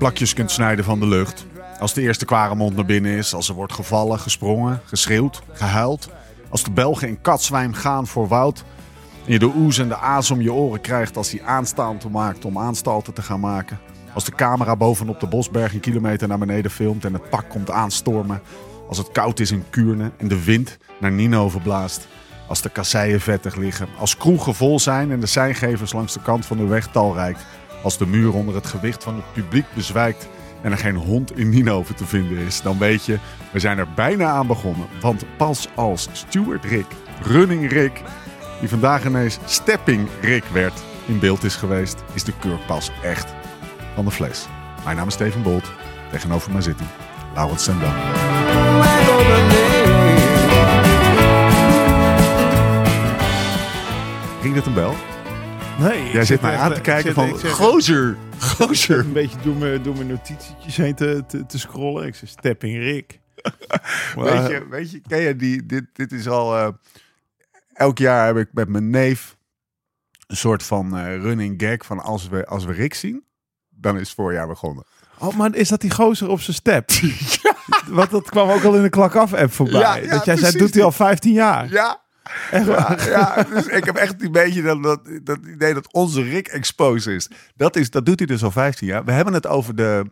plakjes kunt snijden van de lucht. Als de eerste kwaremond naar binnen is, als er wordt gevallen, gesprongen, geschreeuwd, gehuild. Als de Belgen in katzwijm gaan voor Wout. En je de oes en de aas om je oren krijgt als hij aanstalten maakt om aanstalten te gaan maken. Als de camera bovenop de Bosberg een kilometer naar beneden filmt en het pak komt aanstormen. Als het koud is in Kuurne en de wind naar Nino verblaast. Als de kasseien vettig liggen. Als kroegen vol zijn en de seingevers langs de kant van de weg talrijk. Als de muur onder het gewicht van het publiek bezwijkt en er geen hond in Nienhoven te vinden is, dan weet je, we zijn er bijna aan begonnen. Want pas als Stuart Rick, Running Rick, die vandaag ineens Stepping Rick werd, in beeld is geweest, is de kurk pas echt van de fles. Mijn naam is Steven Bolt, tegenover mij zit hij, Laurens Sendam. Ging het een bel? Nee. Jij zit mij aan te kijken van, gozer, gozer. Een beetje door mijn, door mijn notitietjes heen te, te, te scrollen. Ik zei Stepping Rick. Weet je, weet je, ken je die, dit, dit is al, eh, elk jaar heb ik met mijn neef een soort van eh, running gag van als we, als we Rick zien, dan is het voorjaar begonnen. Oh, maar is dat die gozer op zijn step? Want dat kwam ook al in de klak af app voorbij. Ja, ja, dat jij zei, doet hij al 15 jaar. Ja, ja, ja, dus ik heb echt een beetje dat, dat, dat idee dat onze Rick exposed is. Dat, is. dat doet hij dus al 15 jaar. We hebben het over de,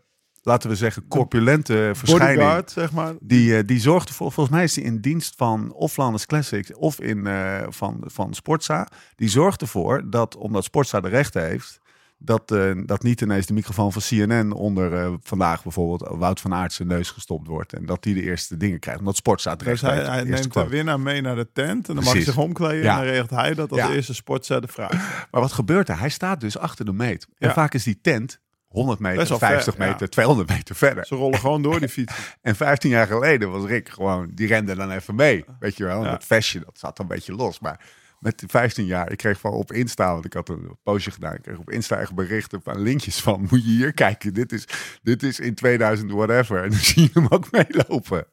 laten we zeggen, corpulente verschijning. Bodyguard, zeg maar. Die, eh, die zorgde voor, volgens mij is hij in dienst van of Flanders Classics of in, eh, van, van Sportza. Die zorgt ervoor dat, omdat Sportza de rechten heeft, dat, eh, dat niet ineens de microfoon van CNN onder eh, vandaag bijvoorbeeld Wout van Aert zijn neus gestopt wordt. En dat die de eerste dingen krijgt. Omdat Sportza het Dus hij, hij neemt de winnaar mee naar de tent. En dan mag hij zich omkleden. Ja. En dan regelt hij dat als Ja. eerste sportzetter vraagt. Maar wat gebeurt er? Hij staat dus achter de meet. En Ja. vaak is die tent 100 Best meter, wel ver, 50 ja. meter, 200 meter verder. Ze rollen gewoon door die fiets. En 15 jaar geleden was Rick gewoon, die rende dan even mee. Weet je wel, en Ja. dat vestje, dat zat een beetje los. Maar met die 15 jaar, ik kreeg van op Insta, want ik had een poosje gedaan. Ik kreeg op Insta echt berichten van linkjes van, moet je hier kijken. Dit is, dit is in 2000 whatever. En dan zie je hem ook meelopen.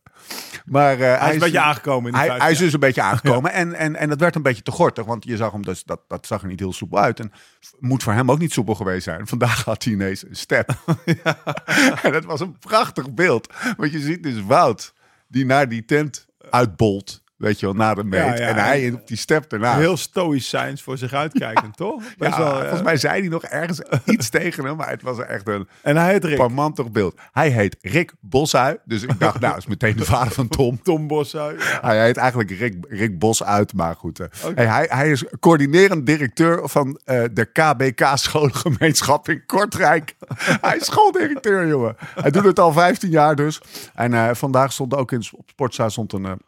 Maar uh, Hij is een beetje aangekomen in de hij, 15 hij is dus een beetje aangekomen. En, en, en dat werd een beetje te gortig. Want je zag hem dus, dat, dat zag er niet heel soepel uit. En moet voor hem ook niet soepel geweest zijn. Vandaag had hij ineens een step. en dat was een prachtig beeld. Want je ziet dus Wout, die naar die tent uitbolt. Weet je wel, na de meet. Ja, ja. en hij op die step erna. Heel stoïcijns voor zich uitkijkend, toch? Best wel, volgens mij zei hij nog ergens iets tegen hem. Maar het was echt een En hij heet parmantig beeld. Hij heet Rick Boshui. Dus ik dacht, nou, is meteen de vader van Tom. Tom Boshuis. Ja. Hij heet eigenlijk Rick, Rick Bos uit, maar goed. eh. Hij, hij is coördinerend directeur van eh, de KBK Scholengemeenschap in Kortrijk. hij is schooldirecteur, jongen. Hij doet het al 15 jaar dus. En eh, vandaag stond ook in op Sportza stond een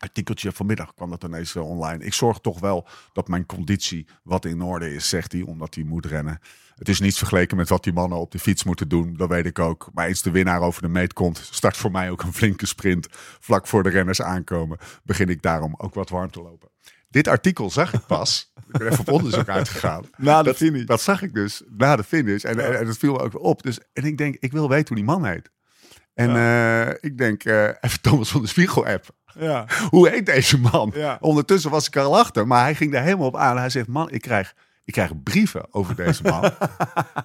artikeltje. Vanmiddag kwam dat ineens eh, online. Ik zorg toch wel dat mijn conditie wat in orde is, zegt hij, omdat hij moet rennen. Het is niet vergeleken met wat die mannen op de fiets moeten doen. Dat weet ik ook. Maar eens de winnaar over de meet komt, start voor mij ook een flinke sprint. Vlak voor de renners aankomen, begin ik daarom ook wat warm te lopen. Dit artikel zag ik pas. ik ben even op onderzoek uitgegaan. Na de dat, finish. Dat zag ik dus na de finish. En, en, en dat viel me ook op. Dus, en ik denk, ik wil weten hoe die man heet. En eh, ik denk, eh, even Thomas van de Spiegel app. Ja. Hoe heet deze man? Ja. Ondertussen was ik er al achter, maar hij ging daar helemaal op aan. Hij zegt, man, ik krijg, ik krijg brieven over deze man.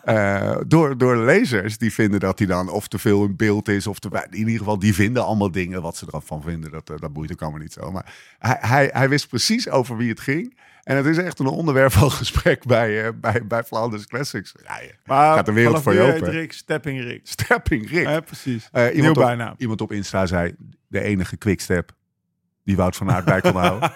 Eh, door, door lezers die vinden dat hij dan of te veel in beeld is. Of te, in ieder geval, die vinden allemaal dingen. Wat ze ervan vinden, dat, eh, dat boeit ook allemaal niet zo. Maar hij, hij, hij wist precies over wie het ging. En het is echt een onderwerp van gesprek bij, eh, bij, bij Flanders Classics. Ja, je Maar gaat de wereld voor je open. Rick Stepping Rick. Stepping Rick. Ja, precies. Iemand, op, bijnaam. iemand op Insta zei, de enige quickstep die Wout van Aert bij kon houden.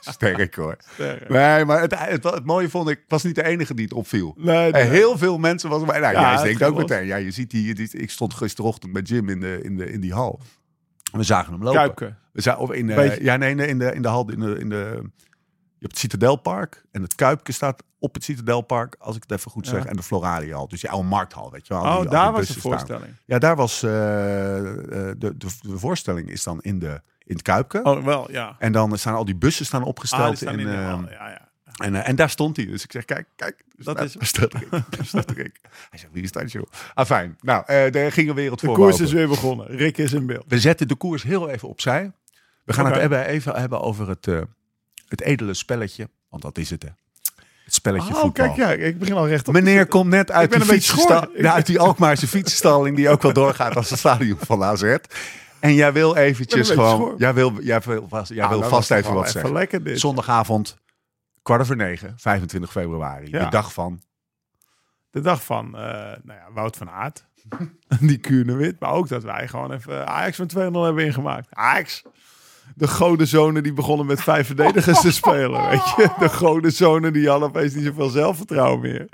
Sterk hoor. Sterk. Nee, maar het, het, het mooie vond ik, was niet de enige die het opviel. Nee, Eh, nee. heel veel mensen was erbij. Nou, Ja, jij denkt ook los. meteen. Ja, je ziet die, die, ik stond gisterochtend met Jim in, de, in, de, in die hal. We zagen hem lopen. Kuipke. We zagen, of in, Beetje. ja, nee, nee, in de, in de hal, in de, in de, hebt het Citadelpark en het Kuipke staat op het Citadelpark, als ik het even goed Ja. zeg. En de Floraliehal, dus die oude markthal, weet je wel. Oh, die- daar was de staan. voorstelling. Ja, daar was eh, eh, de, de, de voorstelling is dan in, de, in het Kuipke. Oh, wel, ja. En dan staan al die bussen staan Ah, opgesteld. staan in, in de eh, hal, ja, ja. en, eh, en daar stond hij. Dus ik zeg, kijk, kijk. Dat daar- is- daar staat Rick. Daar staat Rick. Hij zegt, wie is dat, joh? Ah, fijn. Nou, eh daar ging een wereld De voor. koers open. is weer begonnen. Rick is in beeld. We zetten de koers heel even opzij. We gaan het hebben, even hebben over het, het edele spelletje. Want dat is het, hè. Het spelletje Oh, voetbal. kijk, ja, ik begin al recht op. Meneer komt net uit die, fietsenstal- uit die Alkmaarse fietsenstalling die ook wel doorgaat als het stadion van AZ. En jij wil eventjes gewoon, jij wil, jij wil, vast, jij Ja, wil dat vast even wat wel zeggen. lekker dit. Zondagavond, kwart over negen, 25 februari. Ja. De dag van. De dag van eh, nou ja, Wout van Aert. die Kuurne-Wit. Maar ook dat wij gewoon even Ajax van 2-0 hebben ingemaakt. Ajax. De godenzonen die begonnen met vijf verdedigers te spelen. Weet je? De godenzonen die hadden opeens niet zoveel zelfvertrouwen meer.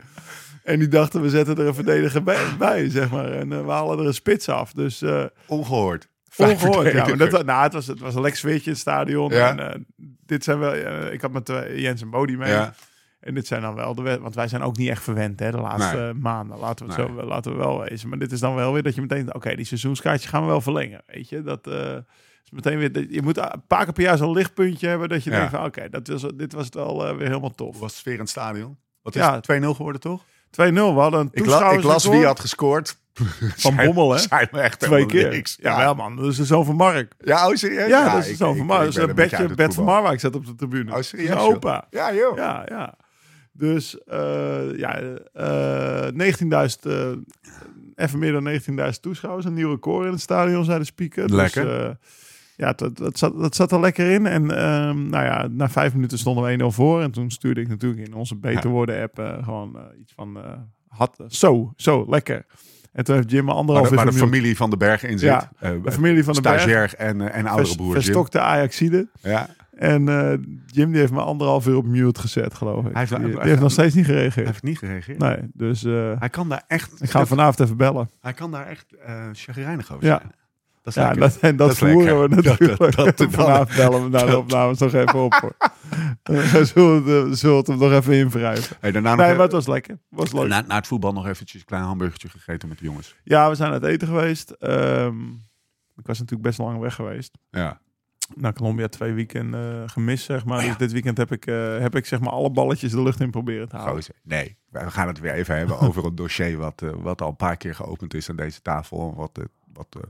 En die dachten, we zetten er een verdediger bij, zeg maar. En eh, we halen er een spits af. Dus eh Ongehoord. Ongehoord. Ja, maar dat, nou, het, was, het was een lekker sfeertje in het stadion. Ja. En, eh, dit zijn wel, eh, ik had met eh, Jens en Bodie mee. Ja. En dit zijn dan wel de want wij zijn ook niet echt verwend hè, de laatste Nee. maanden. Laten we, het Nee. zo, laten we wel wezen. Maar dit is dan wel weer dat je meteen, oké, die seizoenskaartje gaan we wel verlengen. Weet je, dat is meteen weer. Je moet een paar keer per jaar zo'n lichtpuntje hebben dat je Ja. denkt van, oké, dat was, dit was het wel weer helemaal tof. 2-0, Hoe was de sfeer in het stadion? Wat is Ja. het? 2-0 geworden, toch? we hadden een Ik, la, ik las wie had gescoord. van Bommel, hè? Zijn echt Twee keer. niks. Ja, wel man, dat is de zoon van Mark. Ja, oh serieus? Ja, dat is de zoon van Mark. Dat is Bert van. Marwijk zat op de tribune. Oh, serieus, Zijn opa. Ja, joh. Ja, ja. Dus eh, ja, eh 19.000, eh, even meer dan 19.000 toeschouwers. Een nieuw record in het stadion, zei de speaker. Lekker. Dus, eh, ja, dat, dat, zat, dat zat er lekker in. En ehm, nou ja, na vijf minuten stonden we 1-0 voor. En toen stuurde ik natuurlijk in onze Beter Ja. Worden app eh, gewoon iets van... had, zo, zo, lekker. En toen heeft Jim me anderhalf de, waar de uur familie van de Bergen in zit. Ja, Eh, De familie van de Berg. stagiair en, eh, en oudere broer Jim. Verstokte Ajaxide. Ja. En eh, Jim die heeft me anderhalf uur op mute gezet, geloof ik. Hij heeft- die, hij- die hij- heeft nog steeds niet Hij gereageerd. heeft niet gereageerd. Nee, dus eh, Hij kan daar echt, ik ga hem vanavond even bellen. hij kan daar echt eh chagrijnig over Ja. Dat Ja, dat, en dat, Dat voeren we natuurlijk. Dat- dat- dat- vanavond bellen we naar de opnames nog even op. Hoor. Eh, we zullen, het, we zullen hem nog even invrijven. Hey, daarna nog Nee, even- maar het was lekker. Was leuk. na, na het voetbal nog eventjes een klein hamburgertje gegeten met de jongens. Ja, we zijn uit eten geweest. Ehm, ik was natuurlijk best lang weg geweest. Ja. Naar Colombia twee weekenden eh, gemist, zeg maar. Oh ja. Dus dit weekend heb ik, eh, heb ik zeg maar alle balletjes de lucht in proberen te halen. Gozer. Nee, we gaan het weer even hebben over een dossier wat, eh, wat al een paar keer geopend is aan deze tafel. Wat, eh, wat eh,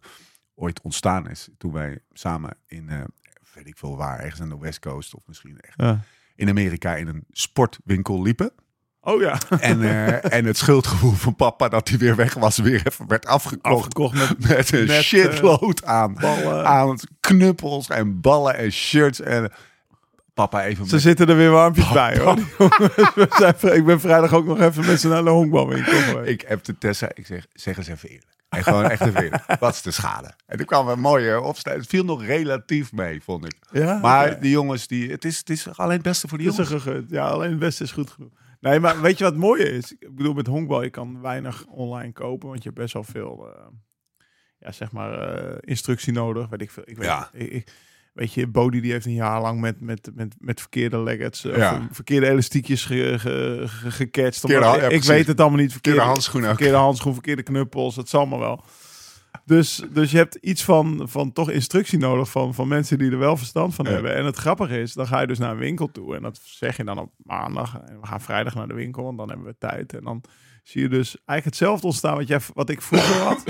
ooit ontstaan is toen wij samen in, eh, weet ik veel waar, ergens aan de West Coast of misschien echt Ja. in Amerika in een sportwinkel liepen. Oh ja, En, eh, en het schuldgevoel van papa dat hij weer weg was, weer even werd afgekocht. afgekocht met Met een Met, eh, shitload aan, ballen. aan knuppels en ballen en shirts. En papa even Ze met- zitten er weer warmpjes bij hoor. Ik ben vrijdag ook nog even met ze naar de honkbalwinkel. Ik heb de Tessa, ik zeg, zeg eens even eerlijk. En gewoon echt eerlijk. Wat is de schade? En toen kwam een mooie opstel. Het viel nog relatief mee, vond ik. Ja, Maar oké. die jongens, die, het, is, het is alleen het beste voor die jongens. gegund. Ja, alleen het beste is goed genoeg. Nee, maar weet je wat het mooie is? Ik bedoel, met honkbal, je kan weinig online kopen, want je hebt best wel veel, eh, ja, zeg maar, eh, instructie nodig. Weet ik veel. Ik weet, Ja. ik, ik- weet je, Bodie die heeft een jaar lang met, met, met, met verkeerde leggets, eh, Ja. of verkeerde elastiekjes ge, ge, ge- gecatcht. Verkeerde ja, ik, weet het allemaal niet. Verkeerde handschoenen. Verkeerde handschoen, verkeerde knuppels, dat zal maar wel. Dus, dus je hebt iets van, van toch instructie nodig van, van mensen die er wel verstand van Ja. hebben. En het grappige is, dan ga je dus naar een winkel toe. En dat zeg je dan op maandag. En we gaan vrijdag naar de winkel, want dan hebben we tijd. En dan zie je dus eigenlijk hetzelfde ontstaan wat, jij, wat ik vroeger had.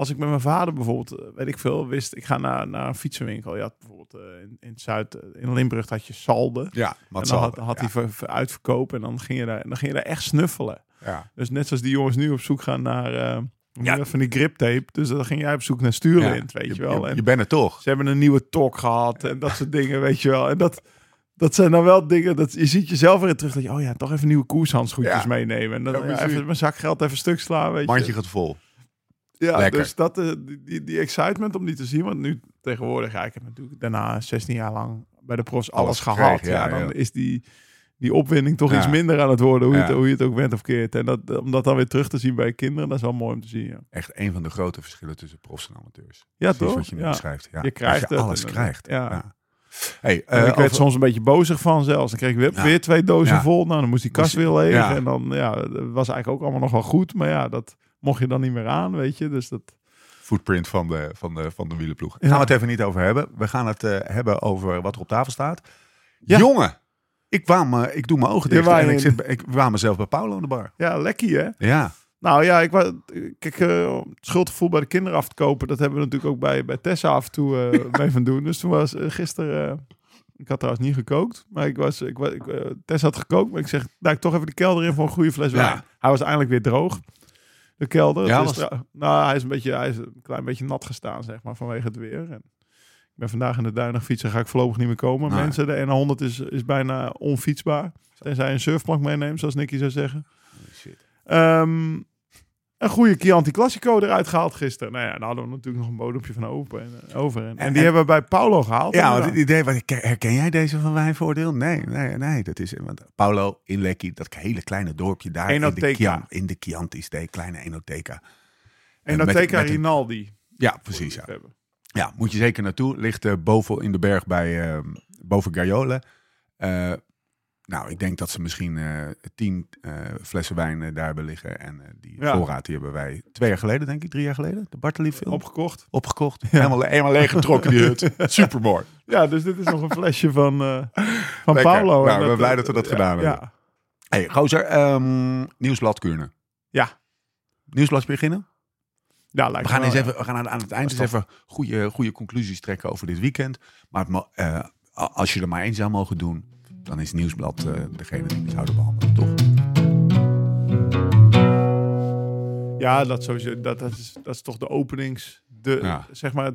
Als ik met mijn vader bijvoorbeeld, eh, weet ik veel, wist, ik ga naar, naar een fietsenwinkel. Je had bijvoorbeeld eh, in, in het Zuid, eh, in Limburg had je Salde. Ja, en wat dan had, hij ver- ver- uitverkoop en dan ging, je daar, dan ging je daar echt snuffelen. ja. Dus net zoals die jongens nu op zoek gaan naar Ja. ja. van die griptape. Dus dan ging jij op zoek naar stuurlint, weet je, wel. En je bent er toch. ze hebben een nieuwe tok gehad en dat soort dingen, weet je wel. En dat, dat zijn dan wel dingen, dat je ziet jezelf weer terug. Dat je, oh ja, toch even nieuwe koershandschoentjes Ja. meenemen. En dan Ja, ja, even mijn zakgeld even stuk slaan, weet Mandje je. gaat vol. Ja, Lekker. dus dat, eh, die, die, excitement om die te zien. Want nu tegenwoordig, ja, ik heb natuurlijk daarna 16 jaar lang bij de profs alles, Alles gehad. gekregen, ja, ja, dan ja. is die, die opwinding toch iets minder aan het worden, hoe, je het, hoe je het ook bent of keert. En dat, om dat dan weer terug te zien bij kinderen, dat is wel mooi om te zien. Ja, Echt een van de grote verschillen tussen profs en amateurs. ja Precies toch? wat je nu ja. beschrijft. Ja. Je krijgt dat je het alles en- krijgt. ja. Hey, eh, ik werd over- soms een beetje bozig van zelfs. Dan kreeg ik weer, Ja. weer twee dozen Ja. vol. Nou, dan moest die kast weer leeg. Ja. En dan, ja, dat was eigenlijk ook allemaal nog wel goed. Maar ja, dat mocht je dan niet meer aan, weet je. Dus dat... footprint van de, van de, van de wielenploeg. Daar Ja. gaan we het even niet over hebben. We gaan het eh, hebben over wat er op tafel staat. Ja. Jongen, ik, kwam, ik doe mijn ogen dicht en ik, in. zit, ik waar mezelf bij Paulo aan de bar. Ja, lekker hè. Ja, Nou ja, ik was, kijk, eh, schuldgevoel bij de kinderen af te kopen, dat hebben we natuurlijk ook bij, bij Tessa af en toe eh, mee van doen. Dus toen was gisteren, ik had trouwens niet gekookt, maar ik was, ik, ik, Tessa had gekookt, maar ik zeg, duik toch even de kelder in voor een goede fles Ja. wijn. Hij was eindelijk weer droog, de kelder. Ja, was- nou, hij is, een beetje, hij is een klein beetje nat gestaan, zeg maar, vanwege het weer. En ik ben vandaag in de duinen fietsen, ga ik voorlopig niet meer komen. Nee. Mensen, de N100 is, is bijna onfietsbaar. Tenzij je een surfplank meeneemt, zoals Nicky zou zeggen. Ehm, een goede Chianti Classico eruit gehaald gisteren. Nou ja, daar hadden we natuurlijk nog een bodempje van open en, eh, over. En, en En- die hebben we bij Paulo gehaald. ja want het idee, wat, herken jij deze van Wijnvoordeel? Nee, nee, nee. Dat is, want Paulo in Lekkie, dat hele kleine dorpje daar in de, Enoteca. Chian, in de Chianti, de kleine Enoteca. en met- een- Rinaldi. Ja, precies. Ja. Ja, moet je zeker naartoe. Ligt eh, boven in de berg bij eh, boven Gaiolen. Eh, nou, ik denk dat ze misschien eh, tien eh, flessen wijn eh, daar hebben liggen. En die Ja. voorraad die hebben wij twee jaar geleden, denk ik, drie jaar geleden, de Bartoli film Opgekocht. opgekocht. Helemaal, helemaal leeggetrokken die hut. Supermooi. Ja, dus dit is nog een flesje van, van Lekker. Paulo. Nou, ben dat, blij dat we dat gedaan hebben. Ja. Hey, gozer, ehm, nieuwsblad Kuurne. Ja. Nieuwsblad beginnen? Ja, lijkt We gaan, eens even, we gaan aan, aan het eind eens even goede, goede conclusies trekken over dit weekend. Maar als je er maar één zou mogen doen, dan is Nieuwsblad eh, degene die we zouden behandelen, toch? Ja, dat, sowieso, dat, dat, is, dat is toch de openings. De, Ja. Zeg maar,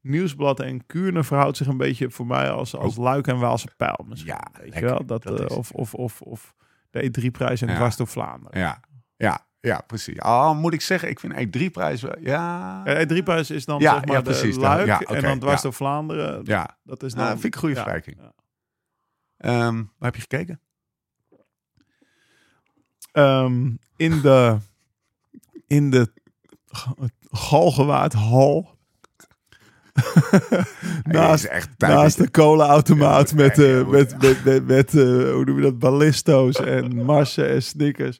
Nieuwsblad en Kuurne verhoudt zich een beetje voor mij als, als Luik en Waalse Pijl. Misschien, Ja, weet je wel? Dat, Dat eh, of, of, of, of de E3-prijs en Ja. dwars door Vlaanderen. Ja, ja, ja precies. Al moet ik zeggen, ik vind E3-prijs wel... Ja, de E3-prijs is dan Ja, zeg maar ja, de. Luik Ja, en dan dwars door Vlaanderen. ja. Dat is Nou, vind ik een goede ja, vergelijking. Ehm, waar heb je gekeken? Ehm, in de in de G- Galgenwaardhal. naast, echt naast de met, ja, eh, met, met, met, met, eh, hoe noem je dat, ballisto's en marsen en snickers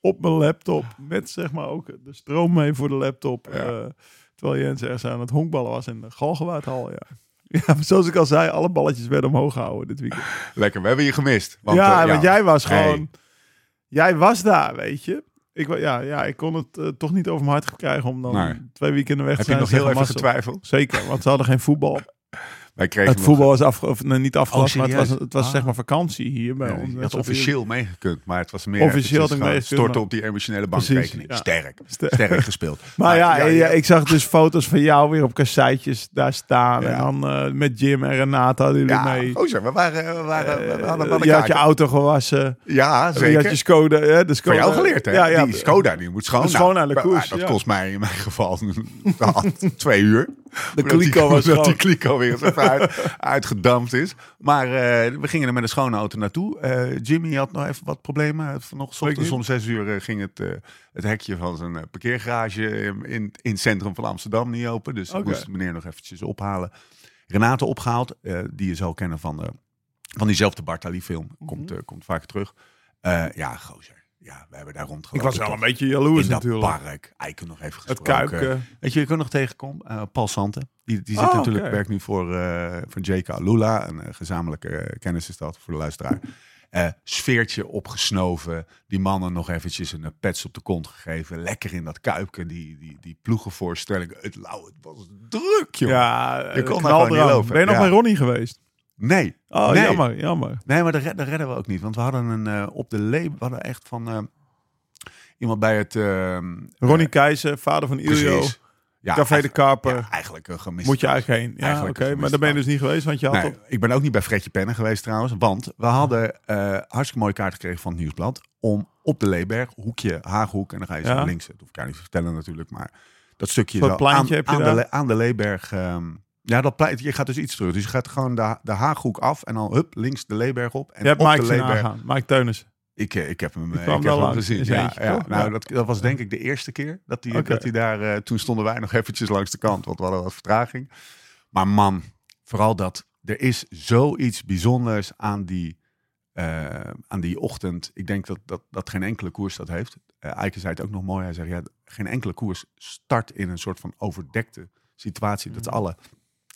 op mijn laptop. Met zeg maar ook de stroom mee voor de laptop. Ja. eh, terwijl Jens ergens aan het honkballen was in de Galgenwaardhal. Ja. ja, zoals ik al zei, alle balletjes werden omhoog gehouden dit weekend. Lekker, we hebben je gemist. Want, ja, eh, want jij was Hey. gewoon... Jij was daar, weet je. Ik, ja, ja, ik kon het eh, toch niet over mijn hart krijgen om dan Nee. twee weekenden weg te Heb je zijn. nog heel even getwijfeld? Zeker, want ze hadden geen voetbal. Wij kregen Het nog- voetbal was af, of, nee, niet afgelast, Oh, maar het was, het was Ah. zeg maar vakantie hier bij ons. je zoals officieel meegekund, maar het was meer Officieel storten maar- op die emotionele Precies, bankrekening. ja. Sterk, Ster- sterk gespeeld. Maar ja, ja, ja, ik zag dus foto's van jou weer op kasseitjes daar staan. Ja. En dan eh, met Jim en Renata hadden jullie ja, mee. gozer, we waren, we waren, we hadden, we Eh, hadden je had je auto gewassen. Ja, Je zeker. had je Skoda. Hè, de Skoda. Jou geleerd, hè? Ja, ja. Die Skoda, die moet schoon. Schoon aan de koers, Dat ja. kost mij in mijn geval twee uur. De kliko was voordat die kliko weer eens uit, uitgedampt is. Maar eh, we gingen er met een schone auto naartoe. Eh, Jimmy had nog even wat problemen. Vanochtend om zes uur eh, ging het, het hekje van zijn parkeergarage in, in, het centrum van Amsterdam niet open. Dus Oké. moest de meneer nog eventjes ophalen. Renate opgehaald, eh, die je zal kennen van, van diezelfde Bartali film. Komt, Mhm. eh, komt vaak terug. Ja, gozer. Ja, we hebben daar Ik rondgelopen. was wel een beetje jaloers in dat natuurlijk. park. Eiken nog even Het kuipke. Weet je, je kunt nog tegenkomen. Eh, Paul Santen. Die, die zit Oh, natuurlijk, werkt nu voor, eh voor J.K. Lula. Een eh, gezamenlijke kennis is dat voor de luisteraar. Eh, sfeertje opgesnoven. Die mannen nog eventjes een pets op de kont gegeven. Lekker in dat kuipke. Die, die, die ploegenvoorstelling. Het, lauw, het was druk, joh. Ja, Je kon daar gewoon niet knaldrang. lopen. Ben je nog Ja. bij Ronnie geweest? Nee. Oh, nee. jammer, jammer. Nee, maar dat, red- dat redden we ook niet. Want we hadden een eh, op de leep. We hadden echt van eh, iemand bij het. eh, Ronnie Keizer, vader van Ilio. Ja, Café de Karper. Ja, eigenlijk een gemist. Moet je eigenlijk heen. Ja, oké. Maar daar ben je dus niet geweest, want je had Nee, ik ben ook niet bij Fredje Pennen geweest trouwens. Want we hadden hartstikke mooie kaart gekregen van het Nieuwsblad. Om op de Leeberg, hoekje Haaghoek. En dan ga je zo Ja. naar links. Dat hoef ik jou niet te vertellen natuurlijk. Maar dat stukje zo aan, heb je aan, de, aan de Leeberg. ehm, ja, dat pleit, je gaat dus iets terug. Dus je gaat gewoon de, de Haaghoek af. En dan hup, links de Leeberg op. En Je hebt op Mike de Leeberg. aangaan. Mike Teunis. Ik, eh, ik heb hem, eh, ik heb hem gezien. Ja, eentje, ja. toch? Nou, dat, dat was denk ik de eerste keer dat hij, dat hij daar... eh, toen stonden wij nog eventjes langs de kant, want we hadden wat vertraging. Maar man, vooral dat, er is zoiets bijzonders aan die, aan die ochtend. Ik denk dat, dat, dat geen enkele koers dat heeft. Eh Eike zei het ook nog mooi. Hij zegt, ja, geen enkele koers start in een soort van overdekte situatie. Dat is alle...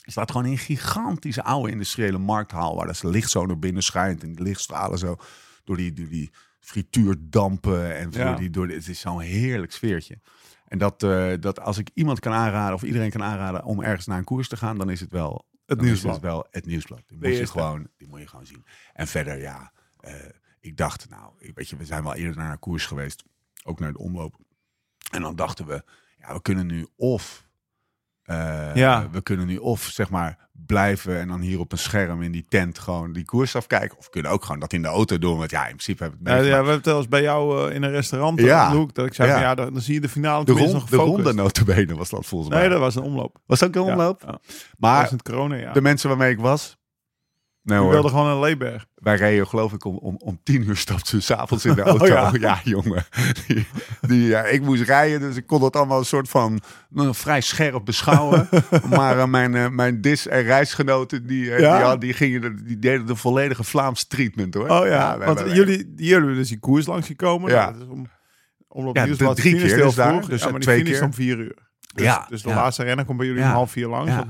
Staat gewoon een gigantische oude industriële markthal... waar dat licht zo naar binnen schijnt. En die lichtstralen zo door die, door die frituurdampen. En Ja. door die, door het is zo'n heerlijk sfeertje. En dat, eh, dat als ik iemand kan aanraden, of iedereen kan aanraden om ergens naar een koers te gaan, dan is het wel Het nieuwsblad. het wel het nieuwsblad. Die moet, je gewoon, die moet je gewoon zien. En verder, ja, eh, ik dacht, nou, weet je, we zijn wel eerder naar een koers geweest, ook naar de omloop. En dan dachten we, ja, we kunnen nu of, eh, Ja. we kunnen nu of zeg maar blijven en dan hier op een scherm in die tent gewoon die koers afkijken, of kunnen ook gewoon dat in de auto doen, want ja, in principe hebben we het ja, we hebben het wel eens bij jou eh, in een restaurant, Ja. ja. Dat ik zei, Ja. dan, dan zie je de finale de, rond, nog de ronde notabene was dat volgens mij. Nee, dat was een omloop. was dat ook een omloop? Dat Maar was het corona, ja. de mensen waarmee ik was, nee hoor, wilde gewoon een Leeberg. Wij reden geloof ik om, om, om tien uur stapten we s'avonds in de auto. ja. Oh ja. jongen. Die, die, ja, ik moest rijden, dus ik kon dat allemaal een soort van nou, vrij scherp beschouwen. maar eh, mijn, eh, mijn dis- en reisgenoten, die, eh, Ja? die, die, gingen, de- die deden de volledige Vlaams treatment hoor. Oh ja, wij- want wij- jullie, jullie hebben dus die koers langs gekomen. Ja. Nou, dat is om, omloop Ja, de drie keer dus daar, vroeg. dus ja, maar die twee keer. om vier uur. Dus, Ja, dus de laatste renner komt bij jullie om half vier langs. Ja.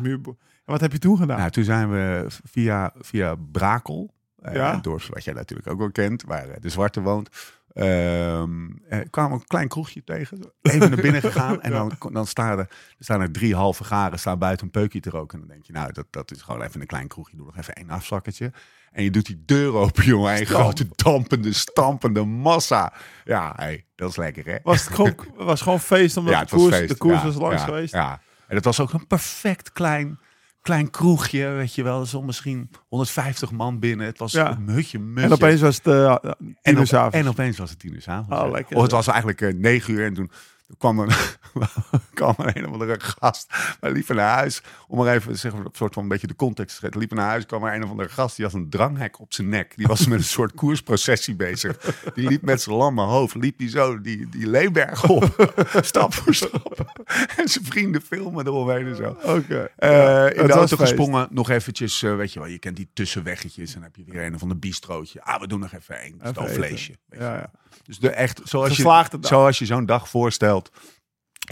Wat heb je toen gedaan? Nou, toen zijn we via, via Brakel, eh, Ja? een dorp wat jij natuurlijk ook wel kent, waar eh, de Zwarte woont, ehm eh, kwamen we een klein kroegje tegen. Even naar binnen gegaan en dan, dan staan, er, staan er drie halve garen staan buiten een peukje te roken. En dan denk je, nou, dat, dat is gewoon even een klein kroegje. Doe nog even één afzakketje. En je doet die deur open, jongen. Een grote dampende, stampende massa. Ja, hey, dat is lekker, hè? Was het gewoon, was gewoon feest omdat ja, de koers, feest. de koers Ja, was langs ja, geweest? Ja, en het was ook een perfect klein, klein kroegje, weet je wel. Er stond misschien 150 man binnen. Het was Ja. een hutje, mutje. En opeens was het uh, tien en, uur op- s'avonds. en opeens was het tien uur s'avonds. Oh, ja. Of het was eigenlijk eh, negen uur en toen kwam er, kwam er een of andere gast. Wij liepen naar huis. Om maar even zeg maar, een soort van een beetje de context te schetsen. Liepen naar huis, kwam er een of andere gast. Die had een dranghek op zijn nek. Die was met een soort koersprocessie bezig. Die liep met zijn lamme hoofd. Liep die zo die, die Leeberg op. stap voor stap. En zijn vrienden filmen eromheen en zo. Oké. Eh, in de auto gesprongen, nog eventjes, eh, weet je wel, je kent die tussenweggetjes. En dan heb je weer een of ander bistrootje. Ah, we doen nog even één stoofvleesje. eten. Ja, ja. Dus de echt, zoals je, dag. zoals je zo'n dag voorstelt,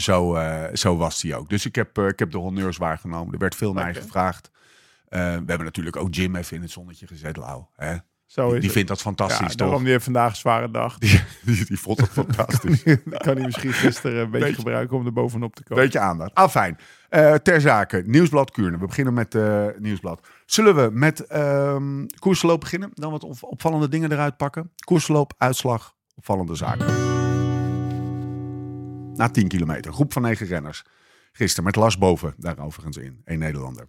zo, eh, zo was die ook. Dus ik heb, eh, ik heb de honneurs waargenomen. Er werd veel naar gevraagd. Eh, we hebben natuurlijk ook Jim even in het zonnetje gezet, Lau. Hè? Zo Die, is die het. vindt dat fantastisch, ja, toch? daarom die heeft vandaag een zware dag. Die, die, die vond het fantastisch. Die kan hij misschien gisteren een beetje Beetje- gebruiken om er bovenop te komen. Beetje aandacht. Ah, fijn. Ter zake, Nieuwsblad Kuurne. We beginnen met Nieuwsblad. Zullen we met ehm koersverloop beginnen? Dan wat op- opvallende dingen eruit pakken. Koersverloop, uitslag, opvallende zaken. Na 10 kilometer, groep van 9 renners. Gisteren met Lars Boven, daar overigens in. Een Nederlander.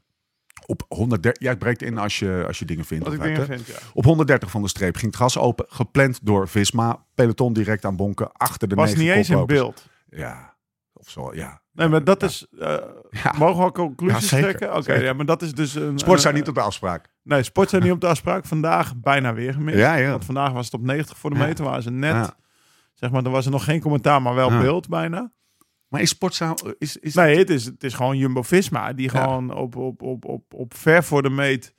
Op 130, ja, het breekt in als je, als je dingen vindt. Wat of ik hebt, dingen hè? vind, ja. Op 130 van de streep ging het gas open, gepland door Visma. Peloton direct aan bonken, achter de Was niet eens in beeld. Ja, of zo, ja. Nee, maar dat Ja. is... eh, Ja. Mogen we al conclusies Ja, trekken? Oké, ja, maar dat is dus een... Sport zijn niet op de afspraak. Nee, sport zijn niet op de afspraak. Vandaag bijna weer gemist. Ja, ja. Want vandaag was het op 90 voor de meter. Waren ze net... Zeg maar, er was er nog geen commentaar, maar wel beeld bijna. Maar is sportzaal... Is, is Nee, het is, het is gewoon Jumbo-Visma. Die gewoon op, op, op, op, op ver voor de meet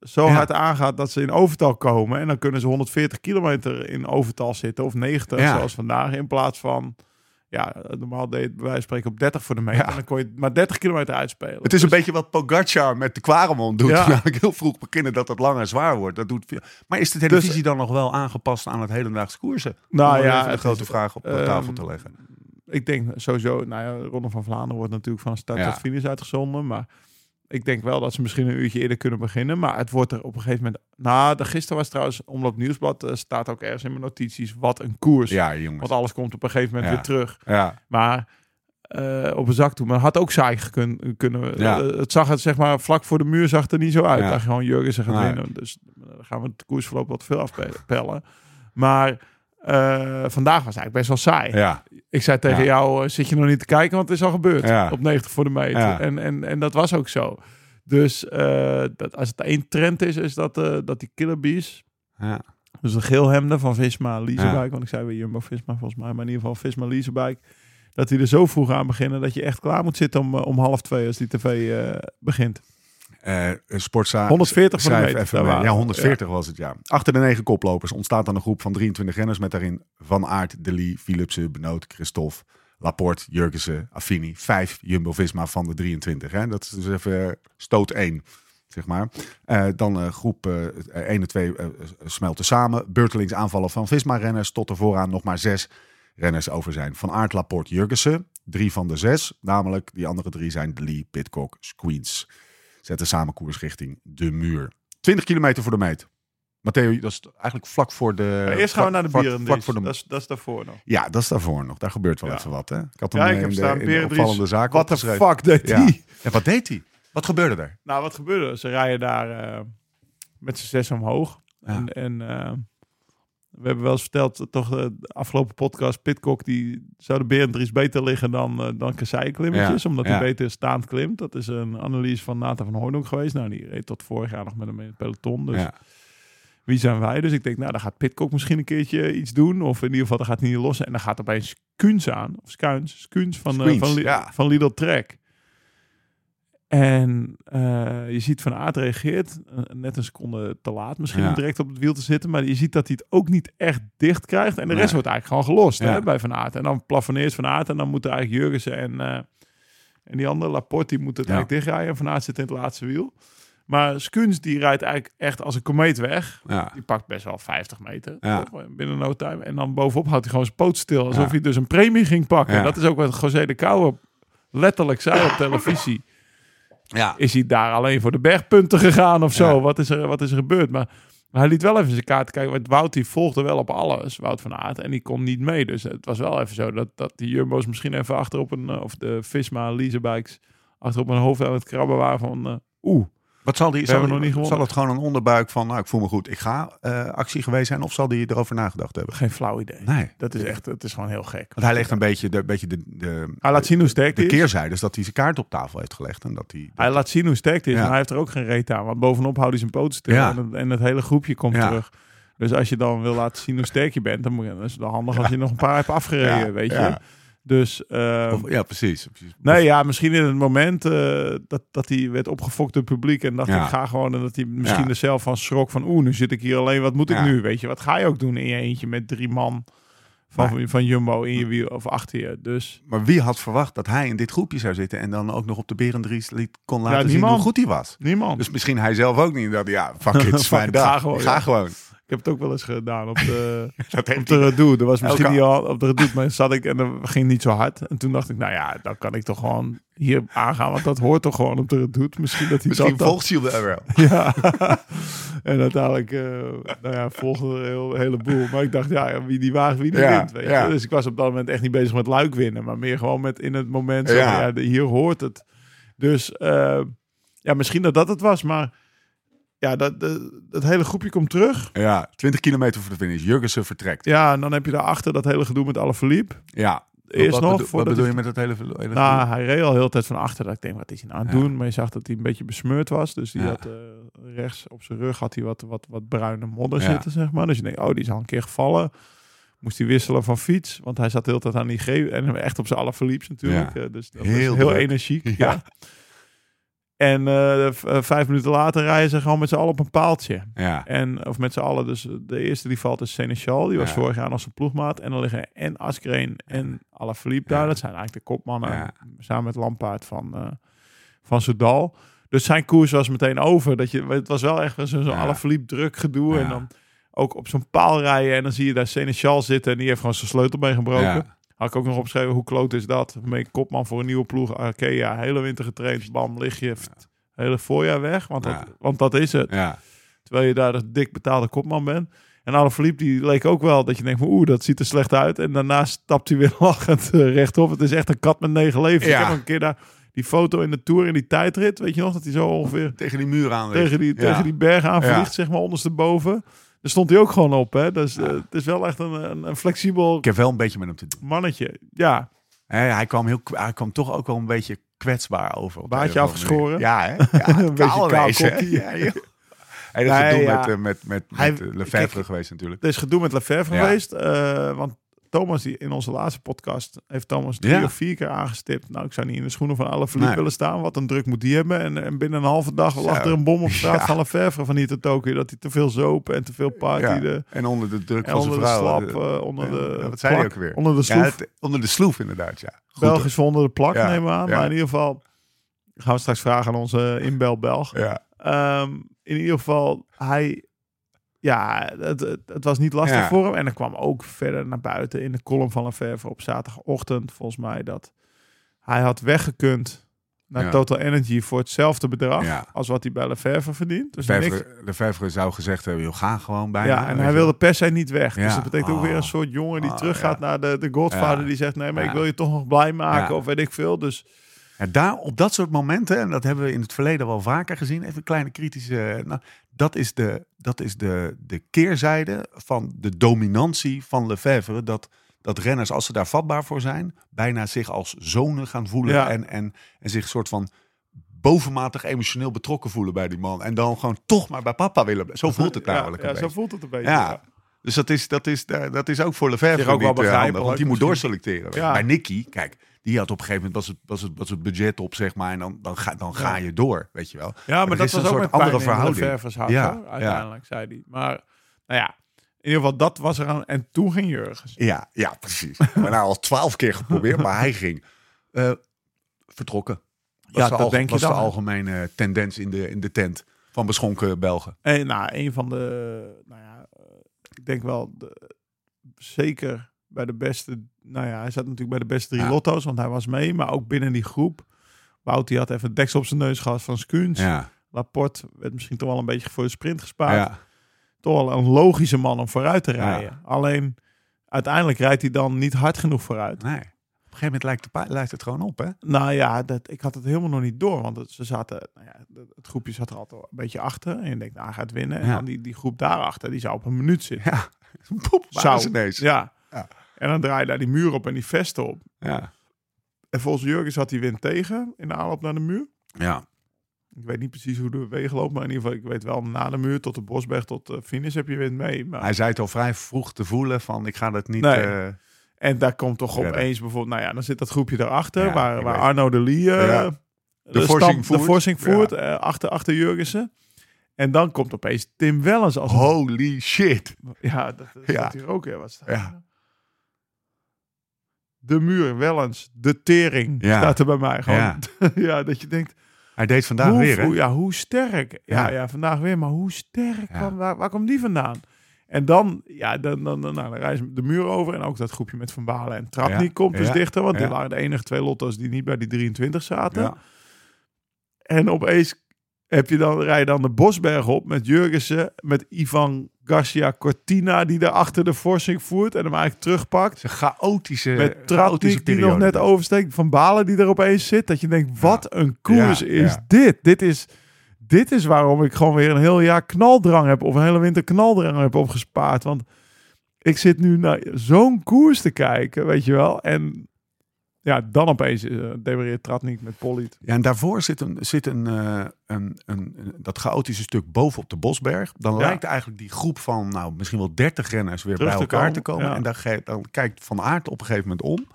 zo Ja. hard aangaat dat ze in overtal komen. En dan kunnen ze 140 kilometer in overtal zitten. Of 90, Ja. zoals vandaag. In plaats van... Ja, normaal deed bij wijze spreken op 30 voor de meter. Ja. En dan kon je maar 30 kilometer uitspelen. Het is een Dus- beetje wat Pogacar met de Quaremont doet. Ja. Namelijk heel vroeg beginnen dat het lang en zwaar wordt. Dat doet veel. Maar is de televisie dan nog wel aangepast aan het hedendaagse koersen? Nou Om ja, het grote is- vraag op ehm, tafel te leggen. Ik denk sowieso, nou ja, Ronde van Vlaanderen wordt natuurlijk van start tot finish uitgezonden. Maar ik denk wel dat ze misschien een uurtje eerder kunnen beginnen. Maar het wordt er op een gegeven moment... Nou, de, gisteren was trouwens Omloop Nieuwsblad. eh, staat ook ergens in mijn notities. Wat een koers. Ja, jongens. Want alles komt op een gegeven moment Ja. weer terug. Ja, Maar eh, op een zak toe. Maar had ook saai gekun- kunnen. Ja. Eh, het zag het zeg maar vlak voor de muur zag het er niet zo uit. Ja. Dat gewoon Jurgen gaat Nee. winnen. Dus dan gaan we het koersverloop wat veel afpellen. Maar eh, vandaag was eigenlijk best wel saai. ja. Ik zei tegen Ja. jou, eh, zit je nog niet te kijken, want het is al gebeurd. Ja. Op 90 voor de meter. En, en, en dat was ook zo. Dus eh, dat, als het één trend is, is dat, dat die Killer Bees... ja. Dus de geelhemden van Visma Leasebike. Want ik zei weer Jumbo-Visma volgens mij. Maar in ieder geval Visma Leasebike. Dat die er zo vroeg aan beginnen dat je echt klaar moet zitten om, om half twee als die tv begint. Eh Sportza. 140 voor de even mee. Ja, we. 140 was het, ja. Achter de negen koplopers ontstaat dan een groep van 23 renners met daarin Van Aert, De Lee, Philipsen, Benoot, Christophe, Laporte, Jurgensen, Affini. Vijf Jumbo-Visma van de 23. Hè? Dat is dus even stoot 1, zeg maar. Eh, dan eh, groep eh 1 en 2 eh, smelten samen. Beurtelings aanvallen van Visma-renners tot er vooraan nog maar zes renners over zijn. Van Aert, Laporte, Jurgensen. Drie van de zes, namelijk die andere drie zijn De Lee, Pitcock, Squeens. Zetten samen koers richting de muur. 20 kilometer voor de meet. Matteo, dat is eigenlijk vlak voor de... Maar eerst gaan we naar de vlak- bieren. Vlak voor de, Dat, is, dat is daarvoor nog. ja, dat is daarvoor nog. Daar gebeurt wel Ja. even wat, hè? Ik had Ja, hem ik heb in staan de, opvallende zaak Wat de fuck deed Ja. hij? En wat deed hij? Wat gebeurde er? Nou, wat gebeurde er? Ze rijden daar eh, met z'n zes omhoog. Ja. En, en eh, we hebben wel eens verteld, eh, toch eh, de afgelopen podcast, Pitcock, die zou de Berendries beter liggen dan, eh dan kassei-klimmetjes, Ja, omdat ja. hij beter staand klimt. Dat is een analyse van Nathan van Hoorn ook geweest. Nou, die reed tot vorig jaar nog met hem in het peloton. Dus Ja. wie zijn wij? Dus ik denk, nou, dan gaat Pitcock misschien een keertje iets doen. Of in ieder geval, dan gaat hij niet lossen. En dan gaat opeens Skuns aan. Of Skuins. Van, eh, Skuins, van, ja. van Lidl Trek. En eh, je ziet Van Aert reageert. eh, net een seconde te laat misschien Ja. om direct op het wiel te zitten. Maar je ziet dat hij het ook niet echt dicht krijgt. En de rest Nee. wordt eigenlijk gewoon gelost Ja. hè, bij Van Aert. En dan plafonneert Van Aert. En dan moeten eigenlijk Jurgensen en, eh, en die andere Laporte, die moeten het Ja. eigenlijk dichtrijden. En Van Aert zit in het laatste wiel. Maar Skuns die rijdt eigenlijk echt als een komeet weg. Ja. Die pakt best wel 50 meter Ja. toch, binnen no time. En dan bovenop houdt hij gewoon zijn poot stil. Alsof Ja. hij dus een premie ging pakken. Dat is ook wat José de Kouwer letterlijk zei op televisie. Ja. Is hij daar alleen voor de bergpunten gegaan of zo? Ja. Wat, is er, wat is er gebeurd? Maar, maar hij liet wel even zijn kaart kijken. Want Wout die volgde wel op alles, Wout van Aert. En die kon niet mee. Dus het was wel even zo dat, dat die Jumbo's misschien even achter op een... eh, Of de Visma Leasebikes achter op een hoofd aan het krabben waren van... eh, Oeh, Wat zal die? Zal, nog niet zal het gewoon een onderbuik van, nou, ik voel me goed, ik ga eh, actie geweest zijn? Of zal die erover nagedacht hebben? geen flauw idee. Nee. Dat is echt, het is gewoon heel gek. Want hij legt een beetje de, beetje de, de, Hij laat zien hoe sterk de is. keerzijde, is dat hij zijn kaart op tafel heeft gelegd. En dat hij, Hij laat zien hoe sterk hij is, Ja. maar hij heeft er ook geen reet aan. Want bovenop houdt hij zijn poot stil Ja. en, het, en het hele groepje komt Ja. terug. Dus als je dan wil laten zien hoe sterk je bent, dan moet je, dan is het wel handig als je nog een paar hebt afgereden, weet je. Dus eh, Of- ja, precies. precies. nee, ja, misschien in het moment eh, dat, dat hij werd opgefokt door het publiek en dacht Ja. ik ga gewoon en dat hij misschien Ja. er zelf van schrok van oeh, nu zit ik hier alleen, wat moet ik Ja. nu, weet je? Wat ga je ook doen in je eentje met drie man van, van Jumbo in je wiel of achter je? Dus Maar wie had verwacht dat hij in dit groepje zou zitten en dan ook nog op de Berendries liet kon laten zien hoe goed hij was? niemand. Dus misschien hij zelf ook niet. Dat ja, fuck it, Fuck it, ga gewoon, ga ja. gewoon. Ik heb het ook wel eens gedaan op de, Dat op de redoute. Dat was misschien niet al op de redoute, maar zat ik en dat ging niet zo hard. En toen dacht ik, nou ja, dan kan ik toch gewoon hier aangaan, want dat hoort toch gewoon op de redoute. Misschien dat hij Misschien dat volgt hij er wel. Ja. en uiteindelijk, eh nou ja, volgde er een heel, heleboel. Maar ik dacht, ja, wie die waagt, wie die Ja, wint. Weet ja. je? Dus ik was op dat moment echt niet bezig met luik winnen, maar meer gewoon met in het moment, zo, Ja. ja. hier hoort het. Dus eh, ja, misschien dat dat het was, maar ja, dat, dat, dat hele groepje komt terug. Ja, 20 kilometer voor de finish. Jurgensen vertrekt. Ja, en dan heb je daarachter dat hele gedoe met alle verliep. Ja. Eerst wat nog, bedo- Wat bedoel je met dat hele... hele Nou, hij reed al heel tijd van achter. Dat ik denk, wat is hij nou aan het Ja. doen? Maar je zag dat hij een beetje besmeurd was. Dus die Ja. had eh, rechts op zijn rug had hij wat, wat, wat bruine modder Ja. zitten, zeg maar. Dus je denkt, oh, die is al een keer gevallen. Moest hij wisselen van fiets. Want hij zat de hele tijd aan die G. En echt op zijn alle verlieps natuurlijk. Eh, dus dat Heel heel, energiek. Ja. En eh, eh, vijf minuten later rijden ze gewoon met z'n allen op een paaltje. Ja. En, of met z'n allen. Dus de eerste die valt is Seneschal. Die was Ja. vorig jaar nog zijn ploegmaat. En dan liggen en Askreen en Alaphilippe daar. Dat zijn eigenlijk de kopmannen. Samen met Lampaard van, eh van Soudal. Dus zijn koers was meteen over. Dat je, het was wel echt zo'n zo. Alaphilippe druk gedoe. En dan ook op zo'n paal rijden. En dan zie je daar Seneschal zitten. En die heeft gewoon zijn sleutel mee gebroken. Had ik ook nog opgeschreven, hoe kloot is dat? Mee kopman voor een nieuwe ploeg. Arkea, hele winter getraind. Bam, lig je hele voorjaar weg. Want dat, Ja. want dat is het. Ja. Terwijl je daar de dik betaalde kopman bent. En Alaphilippe, die leek ook wel dat je denkt oeh, dat ziet er slecht uit. En daarna stapt hij weer lachend eh, rechtop. Het is echt een kat met negen levens. Ja. Ik heb een keer daar die foto in de Tour, in die tijdrit. Weet je nog, dat hij zo ongeveer Tegen die muur aan. tegen die, Ja. tegen die berg aan Ja. vliegt, zeg maar, ondersteboven. Daar stond hij ook gewoon op, hè. Dus eh, het is wel echt een, een, een flexibel Ik heb wel een beetje met hem te doen. mannetje. Ja, hij, kwam heel, hij kwam toch ook wel een beetje kwetsbaar over. Baardje afgeschoren? Ja, hè? Ja, Een beetje kaal. Ja. Hij is Nee, gedoe ja. met, eh, met, met, met eh, kijk, geweest natuurlijk. Er is gedoe met Lefebvre Ja. geweest. want Thomas, die in onze laatste podcast, heeft Thomas drie Ja. of vier keer aangestipt. Nou, ik zou niet in de schoenen van alle Nee. willen staan. Wat een druk moet die hebben. En, en binnen een halve dag Zo. lag er een bom op straat Ja. van Lefevre van hier tot Tokio. Dat hij te veel zopen en te veel partyde. En onder de druk van zijn onder de vrouw. slap, eh, eh, onder de ja, wat zei hij plak, ook weer? onder de sloef. het- onder de sloef inderdaad, ja. Goed, Belgisch onder de plak, nemen we aan. Maar in ieder geval gaan we straks vragen aan onze inbel Belg. Ja. Ehm, in ieder geval, hij... Ja, het, het, was niet lastig Ja. voor hem. En er kwam ook verder naar buiten in de column van Lefevre op zaterdagochtend, volgens mij, dat hij had weggekund naar Ja. Total Energy voor hetzelfde bedrag Ja. als wat hij bij Lefevre verdient. Dus Lefevre, Lefevre zou gezegd hebben, joh, ga gewoon bij ja, en hij wilde per se niet weg. Dus dat betekent ook weer een Oh. soort jongen die Oh, teruggaat naar de, de Godfather. Die zegt, nee, maar ik wil je toch nog blij maken of weet ik veel. Dus daar, op dat soort momenten, en dat hebben we in het verleden wel vaker gezien, even een kleine kritische. Nou, dat is, de, dat is de, de keerzijde van de dominantie van Lefevre. Dat, dat renners, als ze daar vatbaar voor zijn, bijna zich als zonen gaan voelen. Ja. En, en, en zich soort van bovenmatig emotioneel betrokken voelen bij die man. En dan gewoon toch maar bij papa willen. Zo voelt het ja, namelijk. ja, een zo beetje. voelt het een beetje. Ja. ja. Dus dat is, dat, is, dat is ook voor Lefevre Zich ook wel niet, eh, begrijpelijk want die moet doorselecteren. Ja. Bij Nicky, kijk, die had op een gegeven moment was het, was het, was het budget op, zeg maar. En dan, dan, ga, dan ga je door, weet je wel. Ja, maar, dat is was een ook soort met andere in de verhouding. Ja, hoor, ja. uiteindelijk, zei hij. Maar, nou ja, in ieder geval, dat was er aan. En toen ging Jurgens. Ja, ja, precies. We hebben nou al twaalf keer geprobeerd, maar hij ging eh, vertrokken. Was Ja, dat denk je was dan. de algemene tendens in de, in de tent van beschonken Belgen. En nou, een van de, nou ja, eh, ik denk wel, de, zeker bij de beste, nou ja, hij zat natuurlijk bij de beste drie Ja. lotto's, want hij was mee. Maar ook binnen die groep, Wout die had even het deksel op zijn neus gehad van Skuns. Ja, Laporte werd misschien toch wel een beetje voor de sprint gespaard. ja. Toch wel een logische man om vooruit te rijden. Alleen, uiteindelijk rijdt hij dan niet hard genoeg vooruit. nee. Op een gegeven moment lijkt, de lijkt het gewoon op, hè? Nou ja, dat, ik had het helemaal nog niet door. Want het, ze zaten, nou ja, het, groepje zat er altijd een beetje achter. En je denkt, nou, hij gaat winnen. En dan die, die groep daarachter, die zou op een minuut zitten. Ja, waar Zou. ineens. Ja. Ja. En dan draai je daar die muur op en die vesten op. Ja. En volgens Jurgens had hij wind tegen in de aanloop naar de muur. ja. Ik weet niet precies hoe de wegen lopen, maar in ieder geval, ik weet wel, na de muur tot de Bosberg tot de finish heb je wind mee. Maar, Hij zei het al vrij vroeg te voelen van ik ga dat niet... Nee. eh, en daar komt toch opeens bijvoorbeeld, nou ja, dan zit dat groepje daarachter, Ja, waar, waar. Arno de Lee eh, Ja. de, forcing voert. de forcing voert Ja. eh, achter, achter Jurgensen. En dan komt opeens Tim Wellens als holy shit. Ja, dat, dat Ja. staat hier ook. Ja, wat Ja. De muur, Wellens, de tering Ja. staat er bij mij. Gewoon. Ja. Ja, dat je denkt, Hij deed vandaag hoe, weer, hè? hoe- ja, hoe sterk. Ja, ja. Vandaag weer, maar hoe sterk? Kwam, waar, waar kwam die vandaan? En dan, ja, dan, dan, dan, nou, dan reizen de muur over. En ook dat groepje met Van Balen en Trapnik Ja. komt dus dichter. Want die waren de enige twee lotto's die niet bij die 23 zaten. En opeens heb je dan, rij je dan de Bosberg op met Jurgensen, met Ivan Garcia Cortina, die daar achter de forcing voert en hem eigenlijk terugpakt. Een chaotische, Met chaotische die nog net oversteekt. Van Balen die er opeens zit. Dat je denkt, wat een koers Ja, is ja. dit? Dit is, dit is waarom ik gewoon weer een heel jaar knaldrang heb. Of een hele winter knaldrang heb opgespaard. Want ik zit nu naar zo'n koers te kijken, weet je wel. En ja, dan opeens uh, demareert Tratnik met Polliet. Ja, en daarvoor zit, een, zit een, eh, een, een, een- dat chaotische stuk bovenop de Bosberg. Dan Ja. lijkt eigenlijk die groep van nou, misschien wel 30 renners weer Terug bij te elkaar komen, te komen. ja. En dan, ge- dan kijkt Van Aert op een gegeven moment om.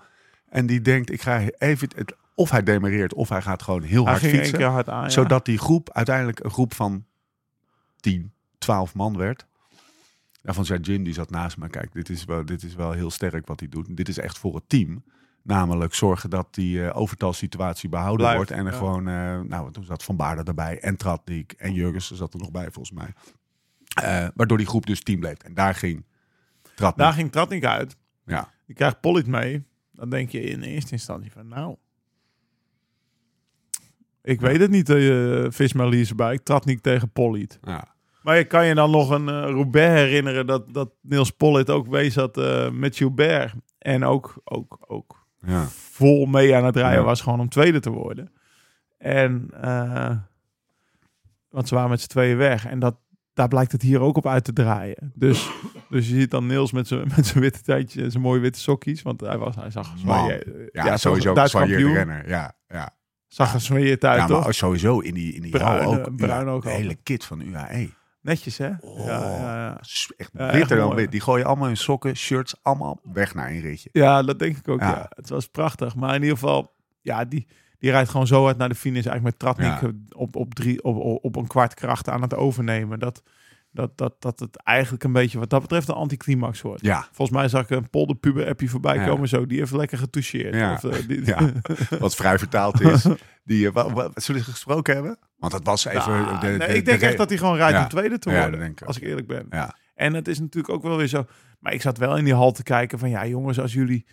En die denkt, ik ga even... Het, of hij demareert, of hij gaat gewoon heel Hij hard fietsen. keer hard aan. ja. Zodat die groep uiteindelijk een groep van 10, 12 man werd. Daarvan zei Jim, die zat naast me. Kijk, dit is, wel, dit is wel heel sterk wat hij doet. Dit is echt voor het team. Namelijk zorgen dat die eh overtalsituatie behouden wordt. En er ja. gewoon, eh, nou, toen zat Van Baarden erbij. En Tratnik en Jurgensen zat er nog bij, volgens mij. Eh, waardoor die groep dus team bleef. En daar ging Tratnik. Daar ging Tratnik uit. Ja. Je krijgt Polliet mee. Dan denk je in eerste instantie van, nou... Ik weet het niet, uh, Visma Liesebijk. Tratnik tegen Polliet. Ja. Maar je kan je dan nog een Roubaix herinneren dat, dat Niels Pollitt ook wees had met Gilbert. En ook, ook, ook Ja. vol mee aan het rijden Ja. was gewoon om tweede te worden. En, eh, want ze waren met z'n tweeën weg. En dat, daar blijkt het hier ook op uit te draaien. Dus, dus je ziet dan Niels met zijn met zijn witte tijdje, zijn mooie witte sokjes. Want hij, was, hij zag Man. Ja, toch, sowieso Duits kampioen. renner. Ja, ja. Zag er uit, ja, toch? sowieso in die, in die eh, ook. ja, de al. hele kit van UAE. Netjes, hè? Oh. Ja, ja, ja. Echt witter dan wit. Die gooien allemaal hun sokken, shirts, allemaal weg naar een ritje. ja, dat denk ik ook, Ja. ja. Het was prachtig. Maar in ieder geval, ja, die, die rijdt gewoon zo uit naar de finish. Eigenlijk met Tratnik Ja. op, op, drie, op, op, op een kwart kracht aan het overnemen. Dat, dat, dat, dat het eigenlijk een beetje wat dat betreft een anticlimax wordt. Ja, Volgens mij zag ik een polderpuber appje voorbij Ja. komen zo. Die heeft lekker getoucheerd. Ja. Of, eh, die, Ja. wat vrij vertaald is. Die, eh, wa- wa- zullen ze gesproken hebben? Want dat was even... Nou, de, de, nee, de- ik denk de- echt dat hij gewoon rijdt om tweede te worden. denk ik als ik eerlijk ben. Ja, En het is natuurlijk ook wel weer zo. Maar ik zat wel in die hal te kijken van ja, jongens, als jullie,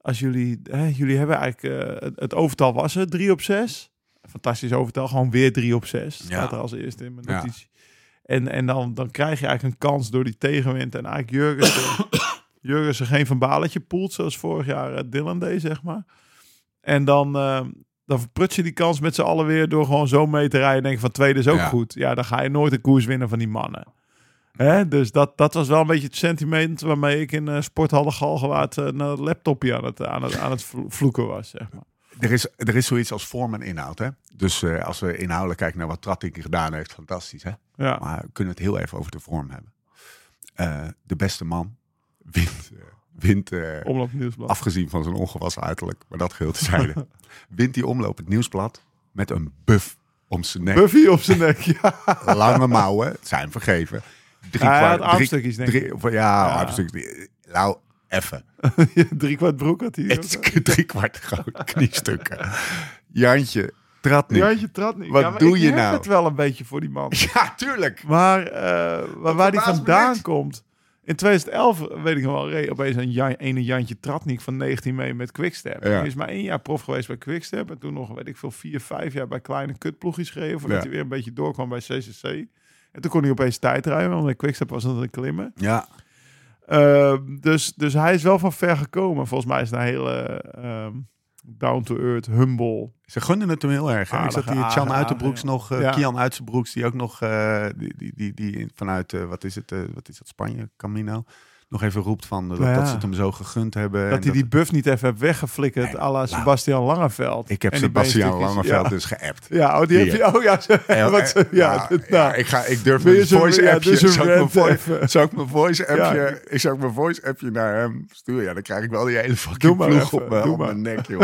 als jullie, hè, jullie hebben eigenlijk eh, het, overtal was er drie op zes. Fantastisch overtal, gewoon weer drie op zes. Staat er als eerste in mijn Ja. notitie. En, en dan, dan krijg je eigenlijk een kans door die tegenwind. En eigenlijk Jurgensen, Jurgensen geen van baletje poelt, zoals vorig jaar eh, Dylan deed, zeg maar. En dan, eh, dan verprut je die kans met z'n allen weer door gewoon zo mee te rijden. En denken van tweede is ook Ja. goed. Ja, dan ga je nooit een koers winnen van die mannen. Hè? Dus dat, dat was wel een beetje het sentiment waarmee ik in uh, Sporthalle Galgenwaard uh, naar het laptopje aan het, aan het, aan het vlo- vloeken was, zeg maar. er, is, er is zoiets als vorm en inhoud. Hè? Dus eh, als we inhoudelijk kijken naar wat Trattik gedaan heeft, fantastisch. Hè? Ja, Maar we kunnen het heel even over de vorm hebben. Eh, de beste man wint, eh, wint nieuwsblad. afgezien van zijn ongewassen uiterlijk, maar dat geheel tezijde, wint die omloop het nieuwsblad met een buff om zijn nek. Buffy op zijn nek, ja. Lange mouwen, het zijn vergeven. Drie Ja, drie- armstukjes, denk drie, ik. of- Ja, Ja. armstukjes. Nou, even. Drie kwart broek had hij. Het is drie kwart groot kniestukken. Jantje, trad niet. Jantje trad niet. Wat Ja, maar doe ik je heb nou? het wel een beetje voor die man. Ja, tuurlijk. Maar eh, waar, waar die vandaan niks. komt. In 2011, weet ik nog wel, reed opeens een Jan, ene Jantje Tratnik van 19 mee met Quickstep. Ja. Hij is maar één jaar prof geweest bij Quickstep. En toen nog, weet ik veel, vier, vijf jaar bij kleine kutploegjes gereden. Voordat Ja. hij weer een beetje doorkwam bij CCC. En toen kon hij opeens tijd rijden, want Quickstep was het een klimmen. Ja, Uh, dus, dus hij is wel van ver gekomen. Volgens mij is hij een hele ehm, down-to-earth, humble. ze gunden het hem heel erg. hè? Ik zat hier, aardige, Uiterbroeks nog, Ja. Kian Uiterbroeks, die ook nog, eh, die, die, die, die vanuit, eh, wat is het, wat is dat, Spanje, Camino, nog even roept van dat, Nou ja. dat ze het hem zo gegund hebben. en dat hij die buff niet even heeft weggeflikkerd Nee, à la. Sebastian Langeveld. Ik heb Sebastian Langeveld ja. dus geappt. Ja, oh, die heb je. Oh ja, ze- Ja, wat, ze- ja, nou. ik, ga, ik durf mijn voice appje. dus een zou ik voice, zou ik mijn voice appje, ik zou mijn voice appje naar hem sturen. Ja, dan krijg ik wel die hele fucking ploeg even, op, mijn- op nek, joh.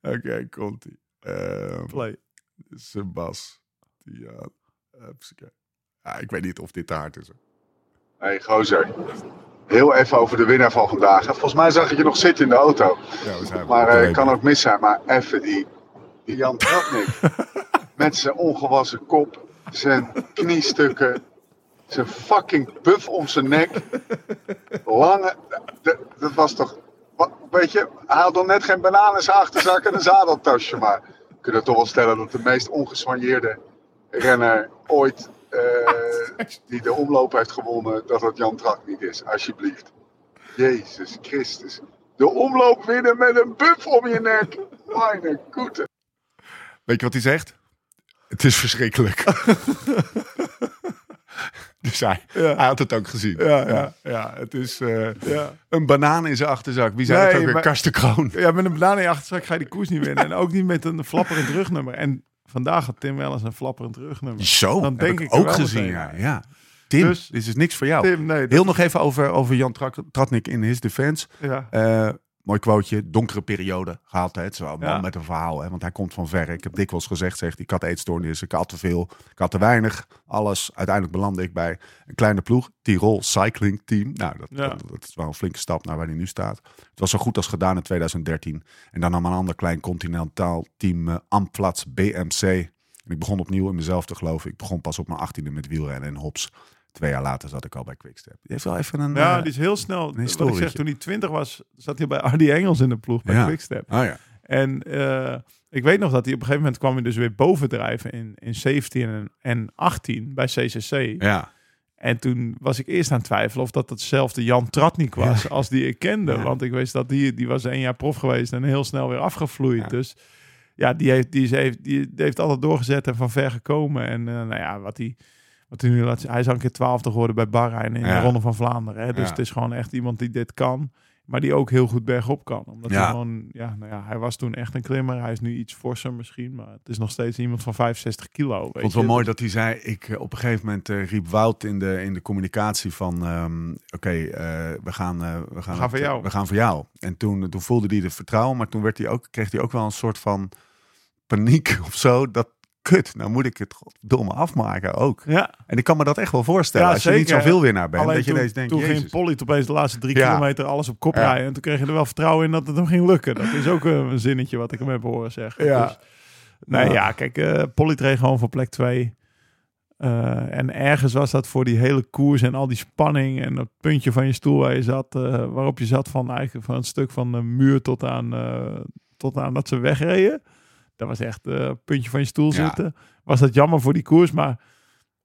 Oké, komt ie. Ehm Play. Sebas. Ja, ik weet niet of dit te hard is. Hey, gozer. Heel even over de winnaar van vandaag. Volgens mij zag ik je nog zitten in de auto. Ja, we zijn Maar eh, kan ook mis zijn. Maar even die, die Jan Tratnik. met zijn ongewassen kop, zijn kniestukken, zijn fucking buff om zijn nek. Lange. Dat, was toch. Wat, weet je, hij had nog net geen banaan in zijn achterzak en een zadeltasje. Maar we kunnen toch wel stellen dat de meest ongesoigneerde renner ooit. Eh, die de omloop heeft gewonnen, dat het Jan Tratnik is. Alsjeblieft. Jezus Christus. De omloop winnen met een buff om je nek. Mijn goede. Weet je wat hij zegt? Het is verschrikkelijk. dus hij, Ja. hij had het ook gezien. Ja, ja. ja het is eh, Ja. een banaan in zijn achterzak. Wie zei Nee, het ook weer? Karsten Kroon. ja, met een banaan in je achterzak ga je die koers niet winnen. En ook niet met een flapperend rugnummer. En vandaag had Tim wel eens een flapperend rugnummer. Zo, Dan heb denk ik ik ook gezien. Ja. ja. Tim, Dus- dit is niks voor jou. Tim, nee. Heel nog even over, over Jan Tratnik in his defense. Ja. Eh, mooi quoteje, donkere periode gehad. Hè. Het is wel een man Ja. met een verhaal, hè, want hij komt van ver. Ik heb dikwijls gezegd, zegt, ik had eetstoornissen, ik had te veel, ik had te weinig. Alles, uiteindelijk belandde ik bij een kleine ploeg, Tirol Cycling Team. Nou, dat, Ja. dat, dat is wel een flinke stap naar waar hij nu staat. Het was zo goed als gedaan in 2013. En dan nam een ander klein continentaal team, uh, Amplats BMC. En ik begon opnieuw in mezelf te geloven. Ik begon pas op mijn achttiende met wielrennen en hops. Twee jaar later zat ik al bij Quickstep. Die heeft wel even een... Ja, eh, die is heel snel. Wat ik zeg, toen hij 20 was, zat hij bij Ardy Engels in de ploeg bij Ja. Quickstep. Oh ja. En eh, ik weet nog dat hij op een gegeven moment kwam hij dus weer bovendrijven in, in 17 en, en 18 bij CCC. Ja. En toen was ik eerst aan het twijfelen of dat hetzelfde Jan Tratnik was als die ik kende. Ja. Want ik wist dat die, die was één jaar prof geweest en heel snel weer afgevloeid. Ja. Dus ja, die heeft, die, heeft, die heeft altijd doorgezet en van ver gekomen. En eh, nou ja, wat hij, wat hij nu laat Hij is al een keer twaalfde geworden bij Bahrein in Ja. de Ronde van Vlaanderen. Hè? Dus Ja. het is gewoon echt iemand die dit kan. Maar die ook heel goed bergop kan. Omdat Ja. hij gewoon, ja, nou ja, hij was toen echt een klimmer. Hij is nu iets forser misschien, maar het is nog steeds iemand van 65 kilo. Ik vond het wel mooi dat hij zei, ik, eh, op een gegeven moment eh, riep Wout in de, in de communicatie van, ehm, oké, eh, we gaan, we gaan, gaan het- voor jou. We gaan voor jou. En toen, toen voelde hij de vertrouwen, maar toen werd hij ook, kreeg hij ook wel een soort van paniek of zo. Dat, kut, nou moet ik het godverdomme afmaken ook. Ja, En ik kan me dat echt wel voorstellen. Ja, als je niet zoveel winnaar bent, alleen dat je toen, ineens denkt, toen ging. Polly opeens de laatste drie Ja. kilometer alles op kop rijden. En toen kreeg je er wel vertrouwen in dat het hem ging lukken. Dat is ook eh, een zinnetje wat ik hem heb horen zeggen. Ja. Dus, nee, Ja. ja, kijk, eh Polly reed gewoon voor plek 2. en ergens was dat voor die hele koers en al die spanning en dat puntje van je stoel waar je zat, eh, waarop je zat van eigenlijk van het stuk van de muur tot aan, eh, tot aan dat ze wegreden. Dat was echt eh puntje van je stoel Ja. zitten. Was dat jammer voor die koers, maar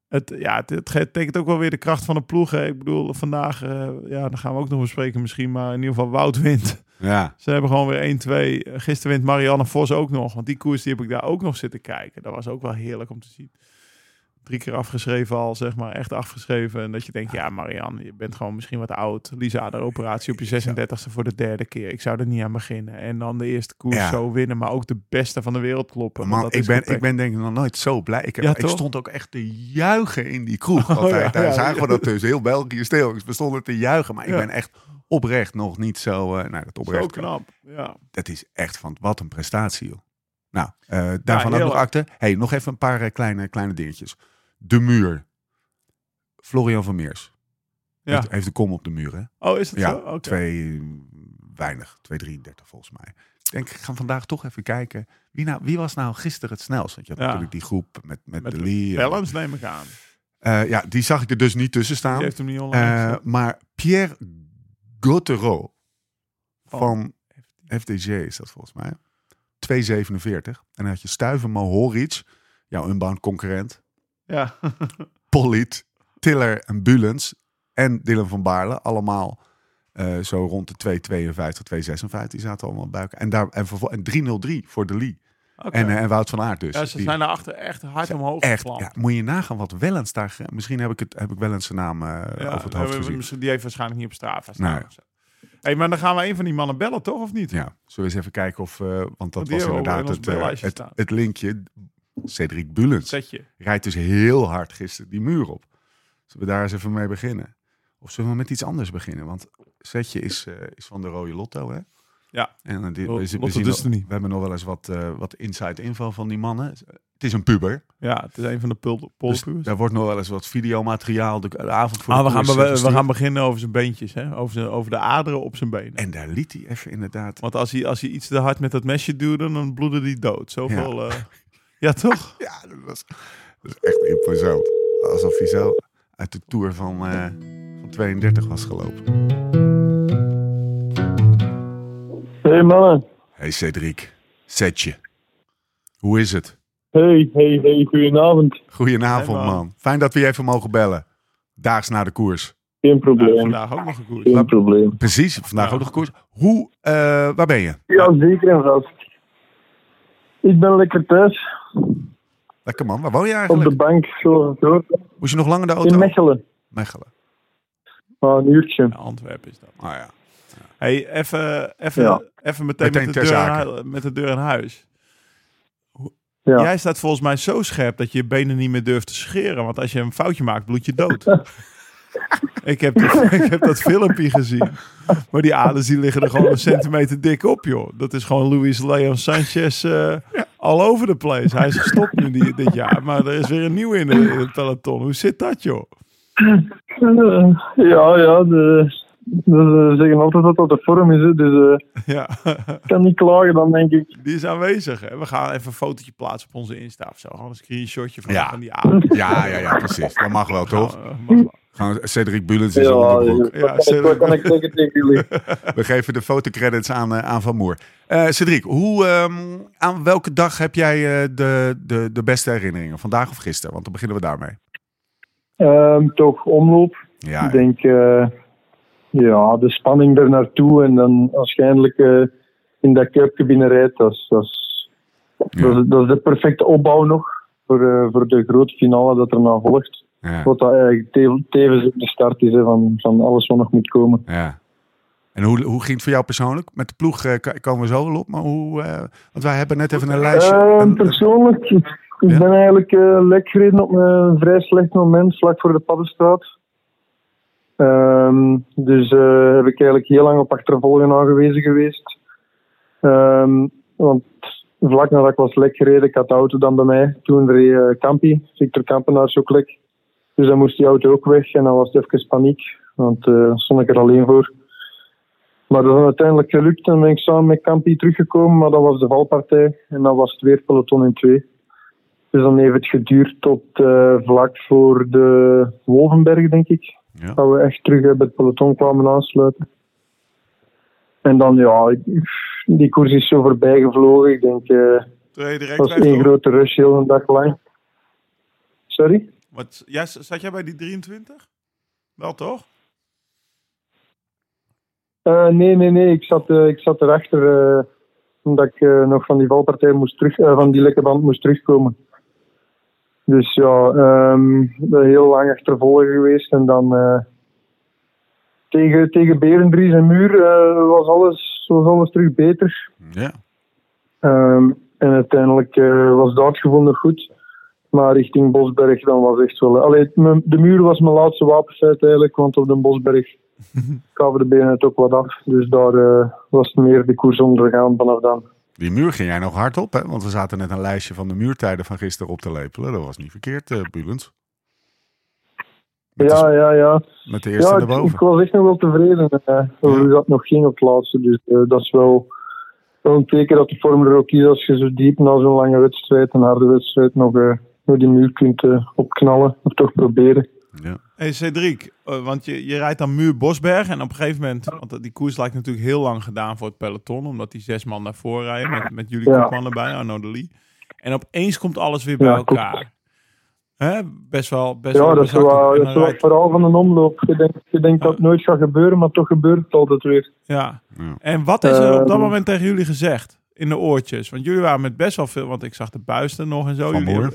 het, ja, het, het tekent ook wel weer de kracht van de ploeg. Hè. Ik bedoel, vandaag, eh, ja, dan gaan we ook nog bespreken misschien, maar in ieder geval Wout wint. Ja, Ze hebben gewoon weer 1-2. Gisteren wint Marianne Vos ook nog, want die koers die heb ik daar ook nog zitten kijken. Dat was ook wel heerlijk om te zien. Drie keer afgeschreven al, zeg maar, echt afgeschreven. En dat je denkt, ja Marianne, je bent gewoon misschien wat oud. Lisa, de operatie op je 36e voor de derde keer. Ik zou er niet aan beginnen. En dan de eerste koers Ja. zo winnen, maar ook de beste van de wereld kloppen. man, dat ik is ben, ik ben denk ik nog nooit zo blij. Ik, heb, Ja, ik stond ook echt te juichen in die kroeg. Oh, altijd. Daar zagen we dat dus heel België stil. We stonden te juichen, maar ik ben echt oprecht nog niet zo... eh nou, dat oprecht Zo knap, ja. dat is echt van wat een prestatie, joh. Nou, eh, daarvan ook nog akte. hey, nog even een paar eh, kleine, kleine dingetjes. De muur. Florian van Meers. Ja. Heeft, heeft de kom op de muur, hè? Oh, is het Ja, zo? Twee, mm, weinig. 2,33 volgens mij. Ik denk, ik ga vandaag toch even kijken. Wie, nou, wie was nou gisteren het snelst? Want je had Ja. natuurlijk die groep met, met, Met de Lee. en- Balance neem ik aan. Eh, ja, die zag ik er dus niet tussen staan. Die heeft hem niet online maar Pierre Gautreau Van van FDG is dat volgens mij. 2,47. En dan had je Stuiven Mohoric, jouw unbound concurrent. Ja. Polliet, Tiller en Bulens. En Dylan van Baarle. Allemaal eh, zo rond de 2,52, 2,56. Die zaten allemaal elkaar. En, daar, en, en 3,03 voor de Lee. Oké. En, eh, en Wout van Aert dus. ja, ze Die- zijn daarachter echt hard omhoog Echt, ja, moet je nagaan wat Wellens daar... Misschien heb ik, het, heb ik Wellens zijn naam eh, Ja, over het nou, hoofd gezien. Die heeft waarschijnlijk niet op Strava staan. Nee. Hey, maar dan gaan we een van die mannen bellen, toch? Of niet? Ja, zullen we eens even kijken of... eh, want dat was inderdaad in het, eh, het, linkje. Cedric Bulens Zetje. rijdt dus heel hard gisteren die muur op. Zullen we daar eens even mee beginnen? Of zullen we met iets anders beginnen? Want Setje is, eh, is van de Rode Lotto, hè? Ja. En die, Lo- we, we, niet. we hebben nog wel eens wat, wat inside info van die mannen. Het is een puber. Ja, het is een van de pul- Dus daar wordt nog wel eens wat videomateriaal de, de avond voor Ah, de we, gaan eh, we gestuurd. gaan beginnen over zijn beentjes, hè? Over, zijn, over de aderen op zijn benen. En daar liet hij even inderdaad... Want als hij, als hij iets te hard met dat mesje duwde, dan bloedde hij dood. Zoveel. Ja, ja toch? Ja, dat was, dat is echt imposant. Alsof hij zo uit de Tour van, eh, van 32 was gelopen. Hey mannen. Hey Cedric, Setje. Hoe is het? Hey, hey, hey, goedenavond. Goedenavond Hey, man. man. Fijn dat we je even mogen bellen. Daags na de koers. Geen Ja, probleem. vandaag ook nog een koers. Geen probleem. Precies, vandaag Ja. ook nog koers. Hoe, eh, waar ben je? Ja, zeker en vast. Ik ben lekker thuis. Lekker man, waar woon je Op eigenlijk? de bank, zo zo. Moest je nog lang in de auto? In Mechelen. Mechelen. Maar een uurtje. Ja, Antwerpen is dat. Ah ja. Hey, even, even, Ja. even meteen, Meteen met, de deur in met de deur in huis. Ja. Jij staat volgens mij zo scherp dat je je benen niet meer durft te scheren. Want als je een foutje maakt, bloed je dood. ik, heb die- ik heb dat filmpje gezien. Maar die aders die liggen er gewoon een centimeter dik op, joh. Dat is gewoon Luis Leon Sanchez eh all over the place. Hij is gestopt nu die, dit jaar. Maar er is weer een nieuwe in, de- in het peloton. Hoe zit dat, joh? Ja, ja. De, ze zeggen altijd dat dat de vorm is. Hè, dus eh, Ja, ik kan niet klagen dan, denk ik. die is aanwezig. Hè? We gaan even een fotootje plaatsen op onze Insta of zo. Gewoon een screenshotje van, Ja. van die aders. Ja, ja, ja, precies. Dat mag wel, toch? Eh, mag wel. Gewoon Cedric Bulens is Ja, onderbroek. dus, Ja, wat, kan ik, tegen jullie? We geven de fotocredits aan, eh, aan Van Moer. Eh Cedric, hoe, ehm, aan welke dag heb jij eh, de, de, de beste herinneringen? Vandaag of gisteren? Want dan beginnen we daarmee. Ehm, toch omloop. Ja, Ik denk, eh, ja, de spanning er naartoe en dan waarschijnlijk eh, in dat kuipje binnenrijdt, dat is, dat, is, Ja. dat, is, dat is de perfecte opbouw nog voor, eh, voor de grote finale dat er nou volgt. ja, Wat dat eigenlijk te- tevens de start is hè, van, van alles wat nog moet komen. ja. En hoe, hoe ging het voor jou persoonlijk? Met de ploeg eh, komen we zo wel op, maar hoe... want wij hebben net even een lijstje... Persoonlijk, ik, ik Ja? ben eigenlijk lek gereden op een vrij slecht moment, vlak voor de Paddenstraat. Ehm, dus eh, heb ik eigenlijk heel lang op achtervolgen aangewezen geweest. Ehm, want vlak nadat ik was lek gereden, ik had de auto dan bij mij. Toen reed eh, Campi, Victor Kampenaars ook lek. Dus dan moest die auto ook weg en dan was het even paniek. Want dan stond ik er alleen voor. Maar dat is uiteindelijk gelukt en ben ik samen met Campi teruggekomen, maar dat was de valpartij en dan was het weer peloton in twee. Dus dan heeft het geduurd tot vlak voor de Wolvenberg, denk ik. Ja. Dat we echt terug bij het peloton kwamen aansluiten. En dan, ja, die koers is zo voorbij gevlogen. Ik denk, direct het was één grote rush heel een dag lang. Sorry? Wat, ja, zat jij bij die 23? Wel toch? Eh, nee, nee, nee. Ik zat, eh, ik zat erachter eh, omdat ik nog van die valpartij moest terug, van die lekke band moest terugkomen. Dus ja, ehm, heel lang achtervolgen geweest en dan eh, tegen, tegen Berendries en Muur eh, was, alles, was alles terug beter. Ja. Ehm, en uiteindelijk eh, was dat nog goed. Maar richting Bosberg dan was echt wel... Allee, de muur was mijn laatste wapenfeit eigenlijk, want op de Bosberg gaven de benen het ook wat af. Dus daar was het meer de koers ondergaan vanaf dan. Die muur ging jij nog hard op, hè? Want we zaten net een lijstje van de muurtijden van gisteren op te lepelen. Dat was niet verkeerd, eh Bulens. Ja, ja, ja. met de eerste ja naar ik, ik was echt nog wel tevreden eh, over Ja. hoe dat nog ging op het laatste. Dus eh, dat is wel, wel een teken dat de vorm er ook is als je zo diep na zo'n lange wedstrijd, een harde wedstrijd, nog, eh, nog die muur kunt eh, opknallen. Of toch proberen. Ja. Hey Cedric, eh, want je, je rijdt dan Muur Bosberg en op een gegeven moment, want die koers lijkt natuurlijk heel lang gedaan voor het peloton, omdat die zes man naar voren rijden met, met jullie Ja. kopman erbij, Arno de Lee. En opeens komt alles weer bij Ja, elkaar. Hè? Best wel, best Ja, wel dat is bezakelijk. wel En dat is wel het rijdt- verhaal van een omloop. Je denkt, je denkt dat het nooit gaat gebeuren, maar toch gebeurt het altijd weer. Ja. Ja. En wat is er op dat Ehm. moment tegen jullie gezegd? In de oortjes? Want jullie waren met best wel veel, want ik zag de buisten nog en zo. Van Jullie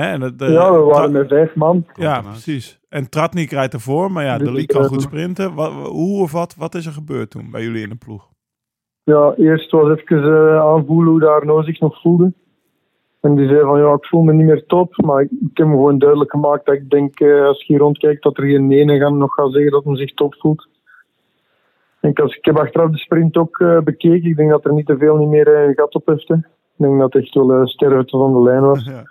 Hè, en de, de- ja, we waren met vijf man. Ja, precies. En Tratnik rijdt ervoor, maar ja, de Lee kan eh, goed sprinten. Wat, hoe of wat, wat is er gebeurd toen bij jullie in de ploeg? Ja, eerst was even eh, aanvoelen hoe de Arno zich nog voelde. En die zei van ja, ik voel me niet meer top. Maar ik, ik heb hem gewoon duidelijk gemaakt dat ik denk, eh, als je hier rondkijkt, dat er geen ene gaan nog gaat zeggen dat hij zich top voelt. En ik, als, ik heb achteraf de sprint ook eh, bekeken. Ik denk dat er niet te veel niet meer eh, een gat op heeft. hè. Ik denk dat het echt wel uh, sterven aan de lijn was. Ja.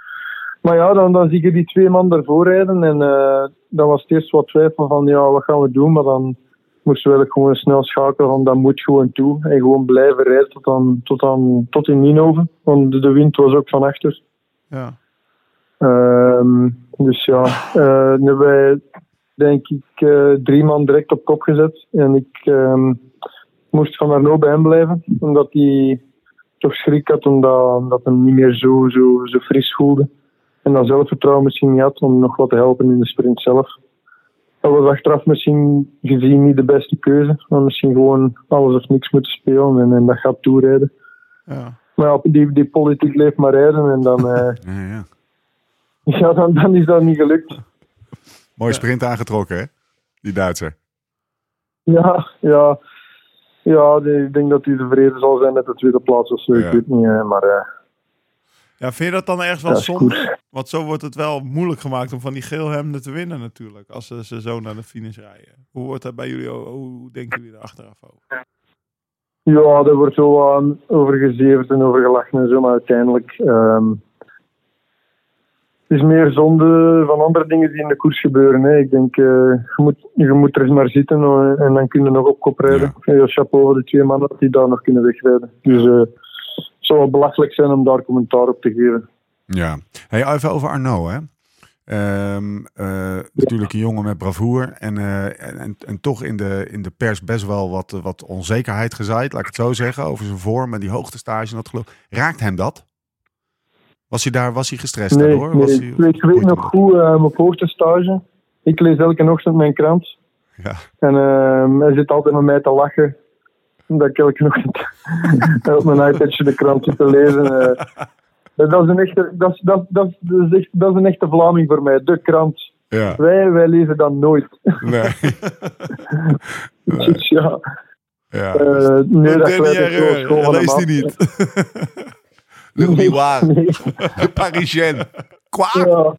Maar ja, dan, dan zie je die twee man daarvoor rijden. En eh, dan was het eerst wat twijfel van, ja, wat gaan we doen? Maar dan moesten we eigenlijk gewoon snel schakelen van, dat moet gewoon toe. En gewoon blijven rijden tot, aan, tot, aan, tot in Nienhoven. Want de, de wind was ook van achter. Ja. Ehm, dus ja, eh, nu hebben wij, denk ik, eh, drie man direct op kop gezet. En ik ehm, moest van Arno bij hem blijven. Omdat hij toch schrik had, omdat, omdat hij niet meer zo, zo, zo fris voelde. En dat zelfvertrouwen misschien niet had om nog wat te helpen in de sprint zelf. Dat was achteraf misschien gezien niet de beste keuze. Maar misschien gewoon alles of niks moeten spelen en, en dat gaat toerijden. Ja. Maar ja, die, die politiek bleef maar rijden en dan, eh, Ja, ja. ja, dan, dan is dat niet gelukt. Mooie sprint aangetrokken, hè? Die Duitser. Ja, ja. Ja, ik denk dat hij tevreden zal zijn met de tweede plaats of zo. Ja. Ik weet niet, maar eh, ja, vind je dat dan ergens wel zonde? Want zo wordt het wel moeilijk gemaakt om van die geelhemden te winnen natuurlijk. Als ze, ze zo naar de finish rijden. Hoe wordt dat bij jullie? Hoe denken jullie er achteraf over? Ja, daar wordt wel aan over gezeverd en over gelachen en zo, maar uiteindelijk... ehm, het is meer zonde van andere dingen die in de koers gebeuren. Hè. Ik denk, eh, je, moet, je moet er eens maar zitten en dan kun je nog op kop rijden. En chapeau voor de twee mannen die daar nog kunnen wegrijden. Dus eh, zou wel belachelijk zijn om daar commentaar op te geven. Ja. Hey, even over Arno, hè? Ehm, eh, natuurlijk een jongen met bravoer. En, eh, en, en, en toch in de, in de pers best wel wat, wat onzekerheid gezaaid, laat ik het zo zeggen, over zijn vorm en die hoogtestage en dat geloof. Raakt hem dat? Was hij daar, was hij gestrest Nee, daardoor? nee Was ik, hij, weet- ik weet nog goed, uh, mijn hoogtestage. Ik lees elke ochtend mijn krant. Ja. En ehm, hij zit altijd met mij te lachen. Omdat ik elke ochtend op mijn iPadje de krant zit te lezen. eh. dat, is een echte, dat, is, dat, dat, is- dat, echt, dat is een echte Vlaming voor mij, de krant. Ja, Wij, wij lezen dat nooit. nee. Dus ja, Ja. Eh, nee, dat leest af. hij niet. Le Miroir, Nee. de Parisienne. Quoi? Ja,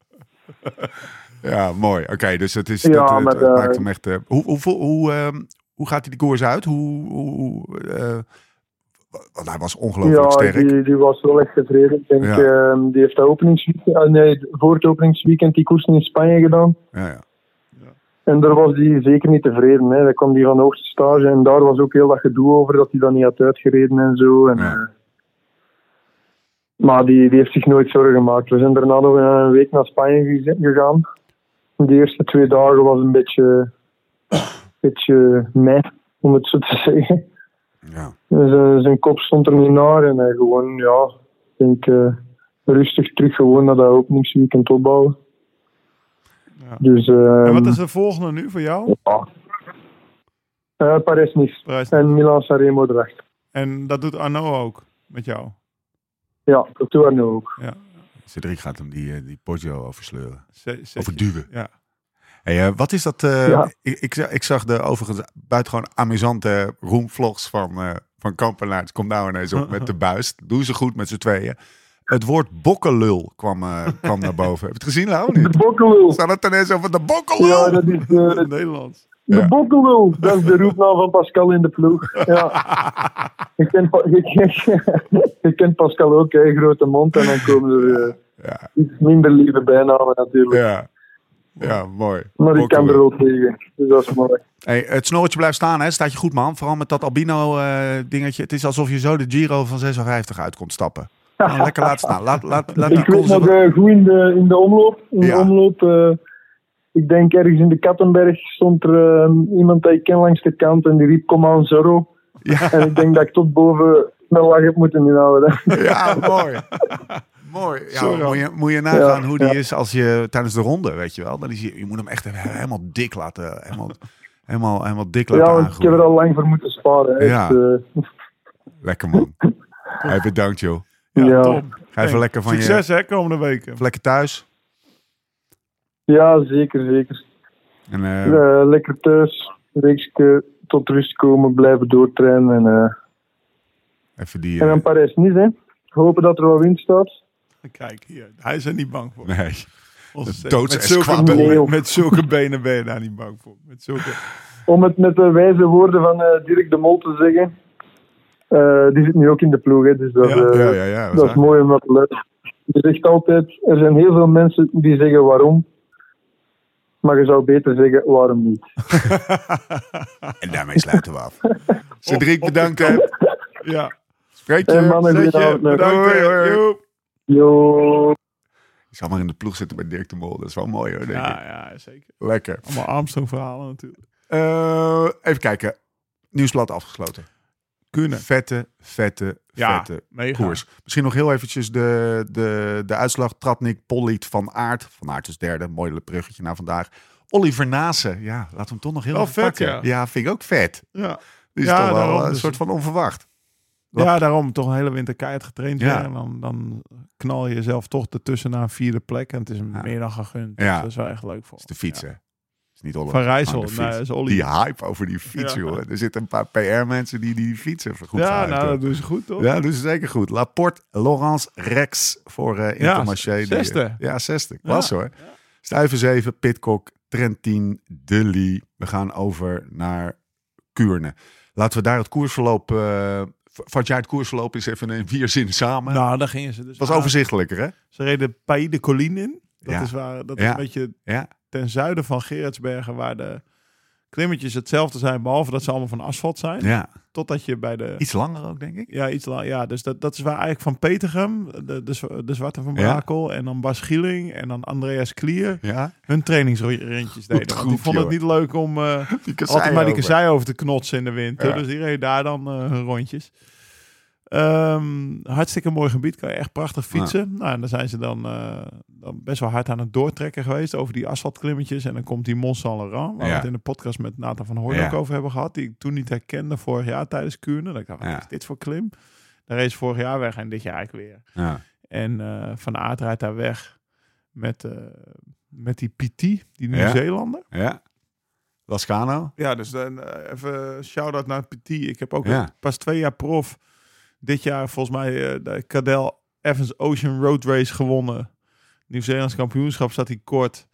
Ja, mooi. Oké, dus het is. Ja, dat, eh, het, het eh, maakt hem echt. eh, hoe, hoe, hoe, hoe, ehm, hoe gaat hij die koers uit? Hoe. hoe eh, want hij was ongelooflijk ja sterk. die, die was wel echt tevreden. Ik denk, Ja. ehm, die heeft de openingsweekend, ah, nee, voor het openingsweekend die koers in Spanje gedaan. Ja, ja. En daar was hij zeker niet tevreden. Hè. Daar kwam hij van de hoogste stage en daar was ook heel dat gedoe over dat hij dat niet had uitgereden en zo. En, Ja. eh, maar die, die heeft zich nooit zorgen gemaakt. We zijn daarna nog een week naar Spanje gegaan. De eerste twee dagen was een beetje, beetje meh, om het zo te zeggen. ja. Zijn, zijn kop stond er niet naar en hij gewoon, ja, ik denk eh, rustig terug gewoon naar dat openingsweekend opbouwen. Ja. Dus, En wat ehm, is de volgende nu voor jou? ja. Eh, Paris-Nice Prijs- en Milan-Sanremo erachter. En dat doet Arno ook met jou. Ja, dat doen we nu ook. Cedric gaat hem die, eh, die Poggio oversleuren. Overduwen. Ja. Hey, eh, wat is dat? eh, Ja. ik, ik, ik zag de overigens buitengewoon amusante roemvlogs van, eh van Kampenaerts. Komt nou ineens op met de buist. Doen ze goed met z'n tweeën. Het woord bokkelul kwam, kwam naar boven. Heb je het gezien, Lau? De bokkelul. Staat het ineens over de bokkelul? Ja, dat is het Nederlands. de Ja. bokkelul. Dat is de roepnaam van Pascal in de ploeg. Ja. Je, kent- je kent Pascal ook, hè, grote mond. En dan komen er Ja, iets minder lieve bijnamen natuurlijk. ja. Ja mooi. Maar ik kan er wel tegen. Dus dat is mooi. Hey, het snorretje blijft staan, hè? Staat je goed, man. Vooral met dat albino eh, dingetje. Het is alsof je zo de Giro van 56 uit komt stappen. Gewoon lekker laten staan. Laat, laat, laat die Ik weet nog eh, goed in de, in de omloop. In Ja. de omloop eh, ik denk ergens in de Kattenberg stond er iemand dat ik ken langs de kant en die riep kom aan Zorro. Ja. En ik denk dat ik tot boven mijn lach heb moeten inhouden. Ja, mooi. mooi. Ja, Sorry, moet, je, moet je nagaan Ja, hoe die ja. is als je tijdens de ronde, weet je wel. Dan is je, je moet hem echt helemaal dik laten, helemaal, helemaal, helemaal dik laten Ja, ik heb er al lang voor moeten sparen. Echt, Ja. eh, Lekker man. Hey, bedankt joh. Ja, Ja. top. Ga even lekker van je, Succes hè, komende weken. even lekker thuis. ja, zeker, zeker. En, eh, Eh, lekker thuis, een weekje tot rust komen, blijven doortrainen. En, eh, even die... en eh, dan Parijs-Nice, hè. Hopen dat er wel wind staat. Kijk hier, hij is er niet bang voor. nee. Doods- met, zulke benen, met zulke benen ben je daar niet bang voor. Met zulke... Om het met de wijze woorden van eh, Dirk de Mol te zeggen. eh, die zit nu ook in de ploeg, hè, dus dat, Ja, eh, Ja, ja, ja. dat is mooi om dat te luisteren. Je zegt altijd, er zijn heel veel mensen die zeggen waarom. Maar je zou beter zeggen waarom niet. En daarmee sluiten we af. Cedric, bedankt hè. Ja, Spreek je. En mannen. Bedankt. Yo. Ik zal maar in de ploeg zitten bij Dirk de Mol. Dat is wel mooi hoor, denk ik. Ja, ja, zeker. Lekker. Allemaal Armstrong verhalen natuurlijk. Eh, even kijken. Nieuwsblad afgesloten. Kunnen. Vette, vette, Ja, vette mega. koers. Misschien nog heel eventjes de, de, de uitslag. Tratnik, Polliet, Van Aert. Van Aert is derde. Mooi bruggetje naar vandaag. Oliver Nase. Ja, laten we hem toch nog heel Wel even vet, pakken. ja. vind ik ook vet. Ja. Die is Ja, toch wel daarom. een Dus- soort van onverwacht. Ja, daarom toch een hele winter keihard getraind Ja. En dan, dan knal je jezelf toch ertussen naar een vierde plek. En het is Ja. meer dan gegund. Ja. Dus dat is wel echt leuk voor is de fiets, Ja. Is niet Oliver. Van Rijssel. Nee, is. Die hype over die fiets, joh. Er zitten een paar PR-mensen die die fietsen goed Ja, nou, dat doen ze goed, toch? Ja, dat is zeker goed. Laporte, Laurence, Rex voor eh Ja, Intermarché. Die- zesde. Ja, zesde. Klas Ja. hoor. Stuiven 7, Pitcock, Trentin, Dully. We gaan over naar Kuurne. Laten we daar het koersverloop... eh vat jij het koersverloop eens even in vier zinnen samen? Nou, daar gingen ze dus. dat was aan. overzichtelijker, hè? Ze reden Pays de Colline in. Dat Ja. is, waar, dat is een beetje ten zuiden van Gerardsbergen, waar de klimmetjes hetzelfde zijn, behalve dat ze allemaal van asfalt zijn. ja. Totdat je bij de... Iets langer ook, denk ik. Ja, iets lang. Ja, dus dat, dat is waar eigenlijk van Petergem, de, de, zwa- de Zwarte van Ja. Brakel, en dan Bas Gieling en dan Andreas Klier Ja. hun trainingsrentjes deden. Want die goed, vonden het niet leuk om eh, altijd maar die kassei over te knotsen in de winter. Ja. Dus die reden daar dan eh, hun rondjes. Ehm, hartstikke mooi gebied, kan je echt prachtig fietsen. Nou, en dan zijn ze dan, eh, dan best wel hard aan het doortrekken geweest over die asfaltklimmetjes. En dan komt die Mont Saint Laurent, waar Ja. we het in de podcast met Nathan van Hooy Ja. ook over hebben gehad. Die ik toen niet herkende vorig jaar tijdens Kuurne. Dat ik dacht, wat Ja. is dit voor klim? Daar race vorig jaar weg en dit jaar eigenlijk weer. Ja. En eh, Van Aert rijdt daar weg met, eh, met die PT, die Ja. Nieuw-Zeelander. ja. Lascano. Ja, dus dan even shout-out naar Petit. Ik heb ook Ja. pas twee jaar prof. Dit jaar volgens mij eh, de Cadel Evans Ocean Road Race gewonnen. Nieuw-Zeelands kampioenschap zat hij kort.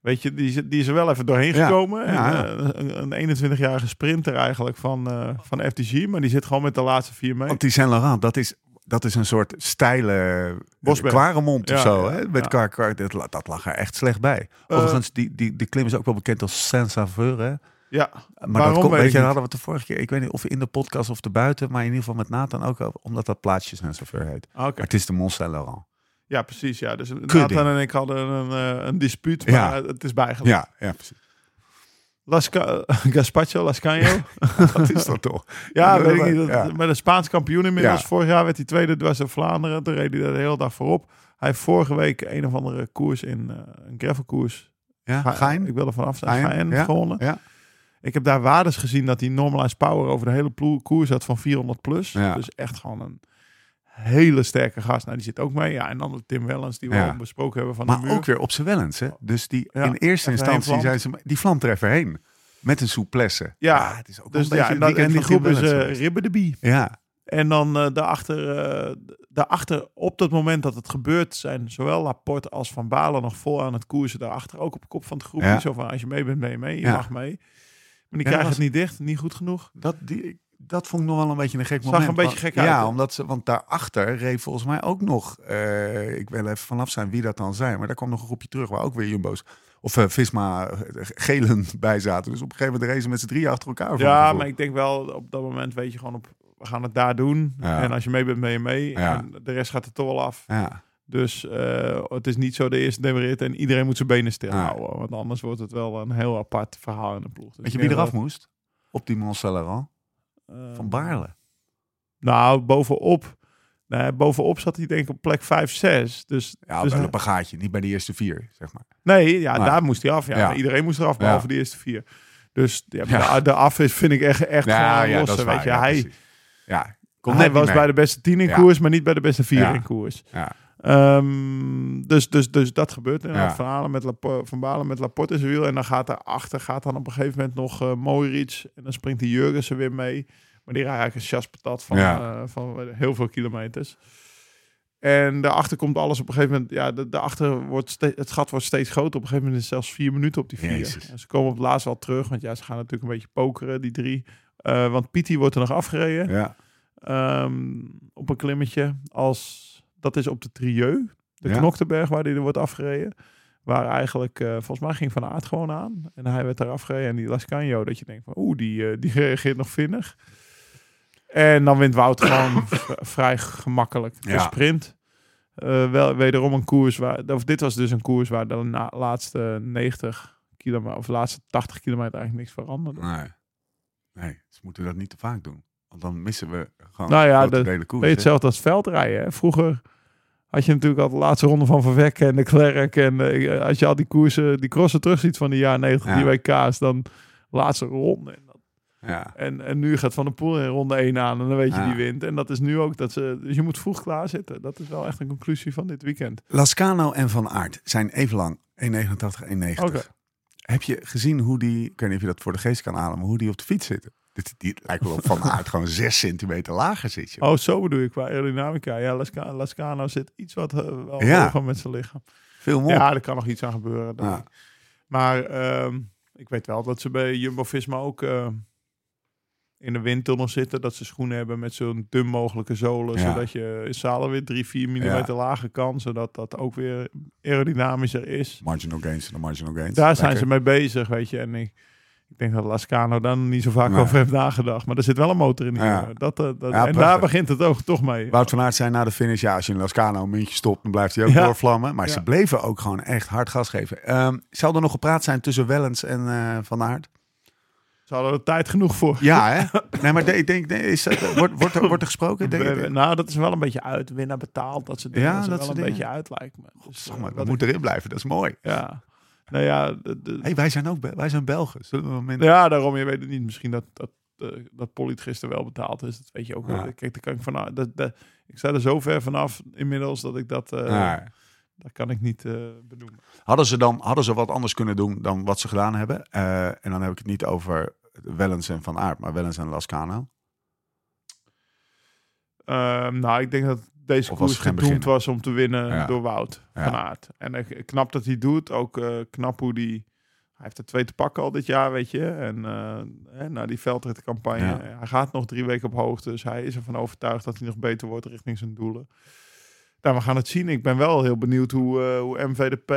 Weet je, die, die is er wel even doorheen Ja, gekomen. ja. En, eh, een, een 21-jarige sprinter eigenlijk van, eh, van FTG. Maar die zit gewoon met de laatste vier mee. Want die Saint Laurent, dat is, dat is een soort steile. Kwaremond of Ja, zo. ja, hè? Met. Kar, Kar- dat, dat lag er echt slecht bij. Overigens, die, die, die klim is ook wel bekend als Saint-Saveur. Ja, Maar Waarom dat komt, weet je, hadden we het de vorige keer. Ik weet niet of in de podcast of erbuiten, maar in ieder geval met Nathan ook over, omdat dat plaatsje Saint-Saveur heet. Ah, oké. Het is de Mont Saint Laurent. Ja, precies. Ja. Dus Kudding. Nathan en ik hadden een, eh, een dispuut, maar Ja. het is bijgelegd. Ja, ja, precies. Lasca Gaspacho, Lascano. Dat is dat toch? Ja, weet ik niet. Dat. Maar de Spaans kampioen inmiddels. Vorig jaar werd hij tweede dwars door Vlaanderen. Toen reed hij daar de hele dag voorop. Hij heeft vorige week een of andere koers in eh, een gravelkoers. Ja, Gein? Ik wil er vanaf zijn. Gein, gewonnen. Ja. Ik heb daar waardes gezien dat hij normalized power over de hele koers had van 400 plus. Ja. Dus echt gewoon een hele sterke gast. Nou, die zit ook mee. Ja, en dan de Tim Wellens die we Ja. al besproken hebben van de Maar muur. ook weer op zijn wellens. Hè? Dus die Ja, in eerste instantie zijn ze die vlamt er even heen. Met een souplesse. Ja, het is ook Dus ja, en, dan, die groep is Ribbe de Bie. Ja, En dan eh daarachter, eh, daarachter, op dat moment dat het gebeurt, zijn zowel Laporte als Van Balen nog vol aan het koersen. Daarachter ook op kop van het groepje. Ja. Zo van, als je mee bent, ben je mee. Je Ja. mag mee. Maar die krijgen dat het niet dicht, niet goed genoeg. dat, die, dat vond ik nog wel een beetje een gek Zag moment. een beetje Want- gek uit, Ja, omdat ze, want daarachter reed volgens mij ook nog, eh, ik wil even vanaf zijn wie dat dan zijn, maar daar kwam nog een groepje terug waar ook weer Jumbo's of eh, Visma eh, gelen bij zaten. Dus op een gegeven moment racen met z'n drie achter elkaar. Ja, maar ik denk wel, op dat moment weet je gewoon op, we gaan het daar doen. Ja. En als je mee bent, ben je mee. Ja. En de rest gaat er toch wel af. Ja, Dus eh, het is niet zo de eerste demareert en iedereen moet zijn benen stil Ja. houden. Want anders wordt het wel een heel apart verhaal in de ploeg. Dus weet je ik wie eraf moest? Op die Mont Saint eh, Van Baarle. Nou, bovenop. Bovenop zat hij denk ik op plek 5, 6. Dus, Ja, dus bij een bagaatje, niet bij de eerste vier, zeg maar. nee, ja, Maar- daar moest hij af. Ja, Ja. Iedereen moest eraf, behalve de eerste vier. Dus ja, Ja. De, de af is, vind ik echt, echt weet je. hij Ja, hij was bij de beste tien in Ja. koers, maar niet bij de beste vier Ja. in koers. Ja. Ehm, dus, dus, dus dat gebeurt. Ja. Van, met Lapo- van Balen met Laporte in zijn wiel. En dan gaat daarachter gaat dan op een gegeven moment nog eh Moiric. En dan springt die Jurgensen weer mee. Maar die eigenlijk een chaspatat van, Ja. eh, van heel veel kilometers. En daarachter komt alles op een gegeven moment. Ja, de- daarachter wordt het gat wordt steeds groter. Op een gegeven moment is het zelfs vier minuten op die vier. Jezus. En ze komen op het laatst wel terug. Want ja, ze gaan natuurlijk een beetje pokeren, die drie. Eh, want Piti wordt er nog afgereden. Ja. Ehm, op een klimmetje. Als, dat is op de Trieu. De Ja. Knoktenberg waar die er wordt afgereden. Waar eigenlijk, eh, volgens mij ging Van Aert gewoon aan. En hij werd daar afgereden. En die Lascagno, dat je denkt van, oeh, die, eh, die reageert nog vinnig. En dan wint Wout gewoon vrij gemakkelijk de Ja. sprint. Eh, wel wederom een koers waar, of dit was dus een koers waar de na- laatste 90 kilometer, of laatste 80 kilometer eigenlijk niks veranderde. Nee. Nee, ze moeten dat niet te vaak doen. Want dan missen we gewoon Nou ja, de- delen koers. Weet je, hetzelfde als veldrijden. Hè? Vroeger had je natuurlijk al de laatste ronde van Verveck en de Klerk. En eh, als je al die koersen, die crossen terugziet van de jaren 90, Ja. die WK's, dan laatste ronde. En, dat- Ja. en, en nu gaat Van der Poel in ronde 1 aan en dan weet je Ja. die wint. En dat is nu ook dat ze, dus je moet vroeg klaarzitten. Dat is wel echt een conclusie van dit weekend. Lascano en Van Aert zijn even lang. 1,89, 1,90. Oké. Heb je gezien hoe die, ik weet niet of je dat voor de geest kan halen, maar hoe die op de fiets zitten? Dit, die lijkt wel op Van Aert gewoon 6 centimeter lager zit. joh. Oh, zo bedoel ik qua aerodynamica. Ja, Lasca- Lascano zit iets wat eh, wel Ja. hoger met zijn lichaam. Veel more. Ja, er kan nog iets aan gebeuren. denk Ja. ik. Maar ehm, ik weet wel dat ze bij Jumbo-Visma ook eh, in de windtunnel zitten. Dat ze schoenen hebben met zo'n dun mogelijke zolen. Ja. Zodat je in zalen weer 3, 4 millimeter lager kan. Zodat dat ook weer aerodynamischer is. Marginal gains en de marginal gains. Daar zijn ze mee bezig, weet je. En ik, ik denk dat Lascano dan niet zo vaak Nee. over heeft nagedacht. Maar er zit wel een motor in die Ja. Dat, eh, dat, Ja, en daar begint het ook toch mee. Wout van Aert zei na de finish, ja, als je een Lascano een muntje stopt, dan blijft hij ook Ja. doorvlammen. Maar ze bleven ook gewoon echt hard gas geven. Ehm, zal er nog gepraat zijn tussen Wellens en eh, Van Aert? Ze hadden er tijd genoeg voor. Ja, hè? Nee, maar ik denk, nee, is, dat- wordt, wordt, er, wordt er gesproken? Denk, We- nou, dat is wel een beetje uit. Winnaar betaald, dat dingen. Ja, dat wel een beetje uit, lijkt me. Dus, eh, maar, wat dat ik- moet erin blijven, dat is mooi. Ja. Nou ja, de, de- Hey, wij, zijn ook, wij zijn Belgen. Moment... ja, daarom, je weet het niet. Misschien dat, dat, eh, dat Polit gisteren wel betaald is. Dat weet je ook Ja. Kijk, daar kan ik van... Dat, dat, ik sta er zo ver vanaf inmiddels dat ik dat... eh, Ja. dat kan ik niet eh, benoemen. Hadden ze dan hadden ze wat anders kunnen doen dan wat ze gedaan hebben? En dan heb ik het niet over Wellens en Van Aert, maar Wellens en Lascano. Ehm, nou, ik denk dat deze Of koers gedoemd was om te winnen Ja. door Wout van Aert. En eh, knap dat hij doet. Ook eh, knap hoe die... Hij heeft er twee te pakken al dit jaar, weet je. En eh, hè, na die veldritcampagne. Ja. Hij gaat nog drie weken op hoogte. Dus hij is ervan overtuigd dat hij nog beter wordt richting zijn doelen. Nou, we gaan het zien. Ik ben wel heel benieuwd hoe, hoe MVDP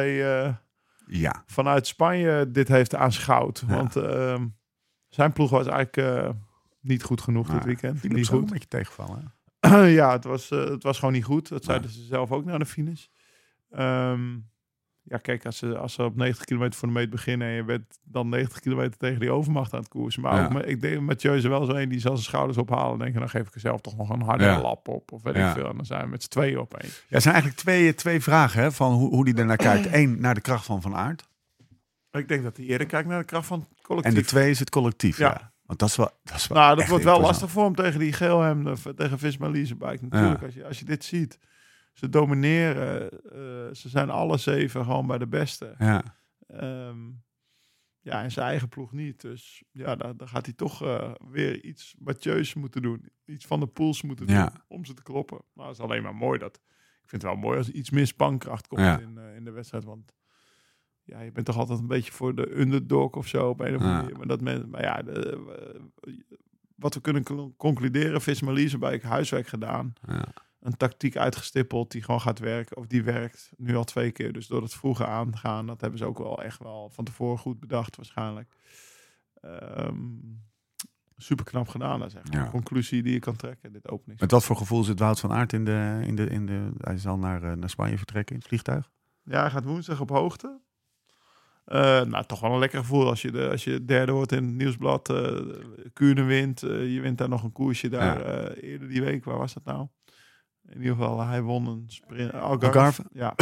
Ja. vanuit Spanje dit heeft aanschouwd. Ja. Want ehm, zijn ploeg was eigenlijk niet goed genoeg dit Maar weekend. Die Niet zo goed. een beetje tegenvallen. ja, het was, eh, het was gewoon niet goed. Dat zeiden ze zelf ook na de finish. Ehm, ja, kijk, als ze, als ze op 90 kilometer voor de meet beginnen... en je bent dan 90 kilometer tegen die overmacht aan het koersen. Maar Ja. ook, met- ik denk Mathieu is er wel zo een die zal zijn schouders ophalen... en denken, dan geef ik er zelf toch nog een harde Ja. lap op. Of weet Ja. ik veel. En dan zijn we met z'n tweeën opeens. Ja, er zijn eigenlijk twee, twee vragen hè, van hoe, hoe die ernaar kijkt. Eén, naar de kracht van Van Aert. Ik denk dat hij eerder kijkt naar de kracht van het collectief. En de twee is het collectief. Ja. Want dat is wel, dat is wel Nou, dat wordt wel lastig voor hem tegen die geelhem, eh, tegen Visma Leasebike. Natuurlijk, Ja. als, je, als je dit ziet. Ze domineren. eh, ze zijn alle zeven gewoon bij de beste. Ja. Ehm, ja, en zijn eigen ploeg niet. Dus ja, dan, dan gaat hij toch eh, weer iets Mathieu's moeten doen. Iets van de pools moeten doen Ja. om ze te kloppen. Maar het is alleen maar mooi dat... Ik vind het wel mooi als er iets meer spankracht komt Ja. in, in de wedstrijd. Want ja, je bent toch altijd een beetje voor de underdog of zo op een of andere manier. Maar, dat men, maar ja, de, eh, wat we kunnen con- concluderen, Visma Leasebike huiswerk gedaan. Ja. Een tactiek uitgestippeld die gewoon gaat werken. Of die werkt nu al twee keer. Dus door het vroege aangaan, dat hebben ze ook wel echt wel van tevoren goed bedacht waarschijnlijk. super knap gedaan, dat is echt Ja. een conclusie die je kan trekken, dit opening. Met wat voor gevoel zit Wout van Aert in de... In de, in de hij zal naar, eh, naar Spanje vertrekken in het vliegtuig? Ja, hij gaat woensdag op hoogte. Eh, nou, toch wel een lekker gevoel als je, de, als je derde wordt in het nieuwsblad. Kuurne wint. eh, je wint daar nog een koersje daar Ja. eerder die week. Waar was dat nou? In ieder geval, hij won een sprint. Algarve. Algarve? Ja.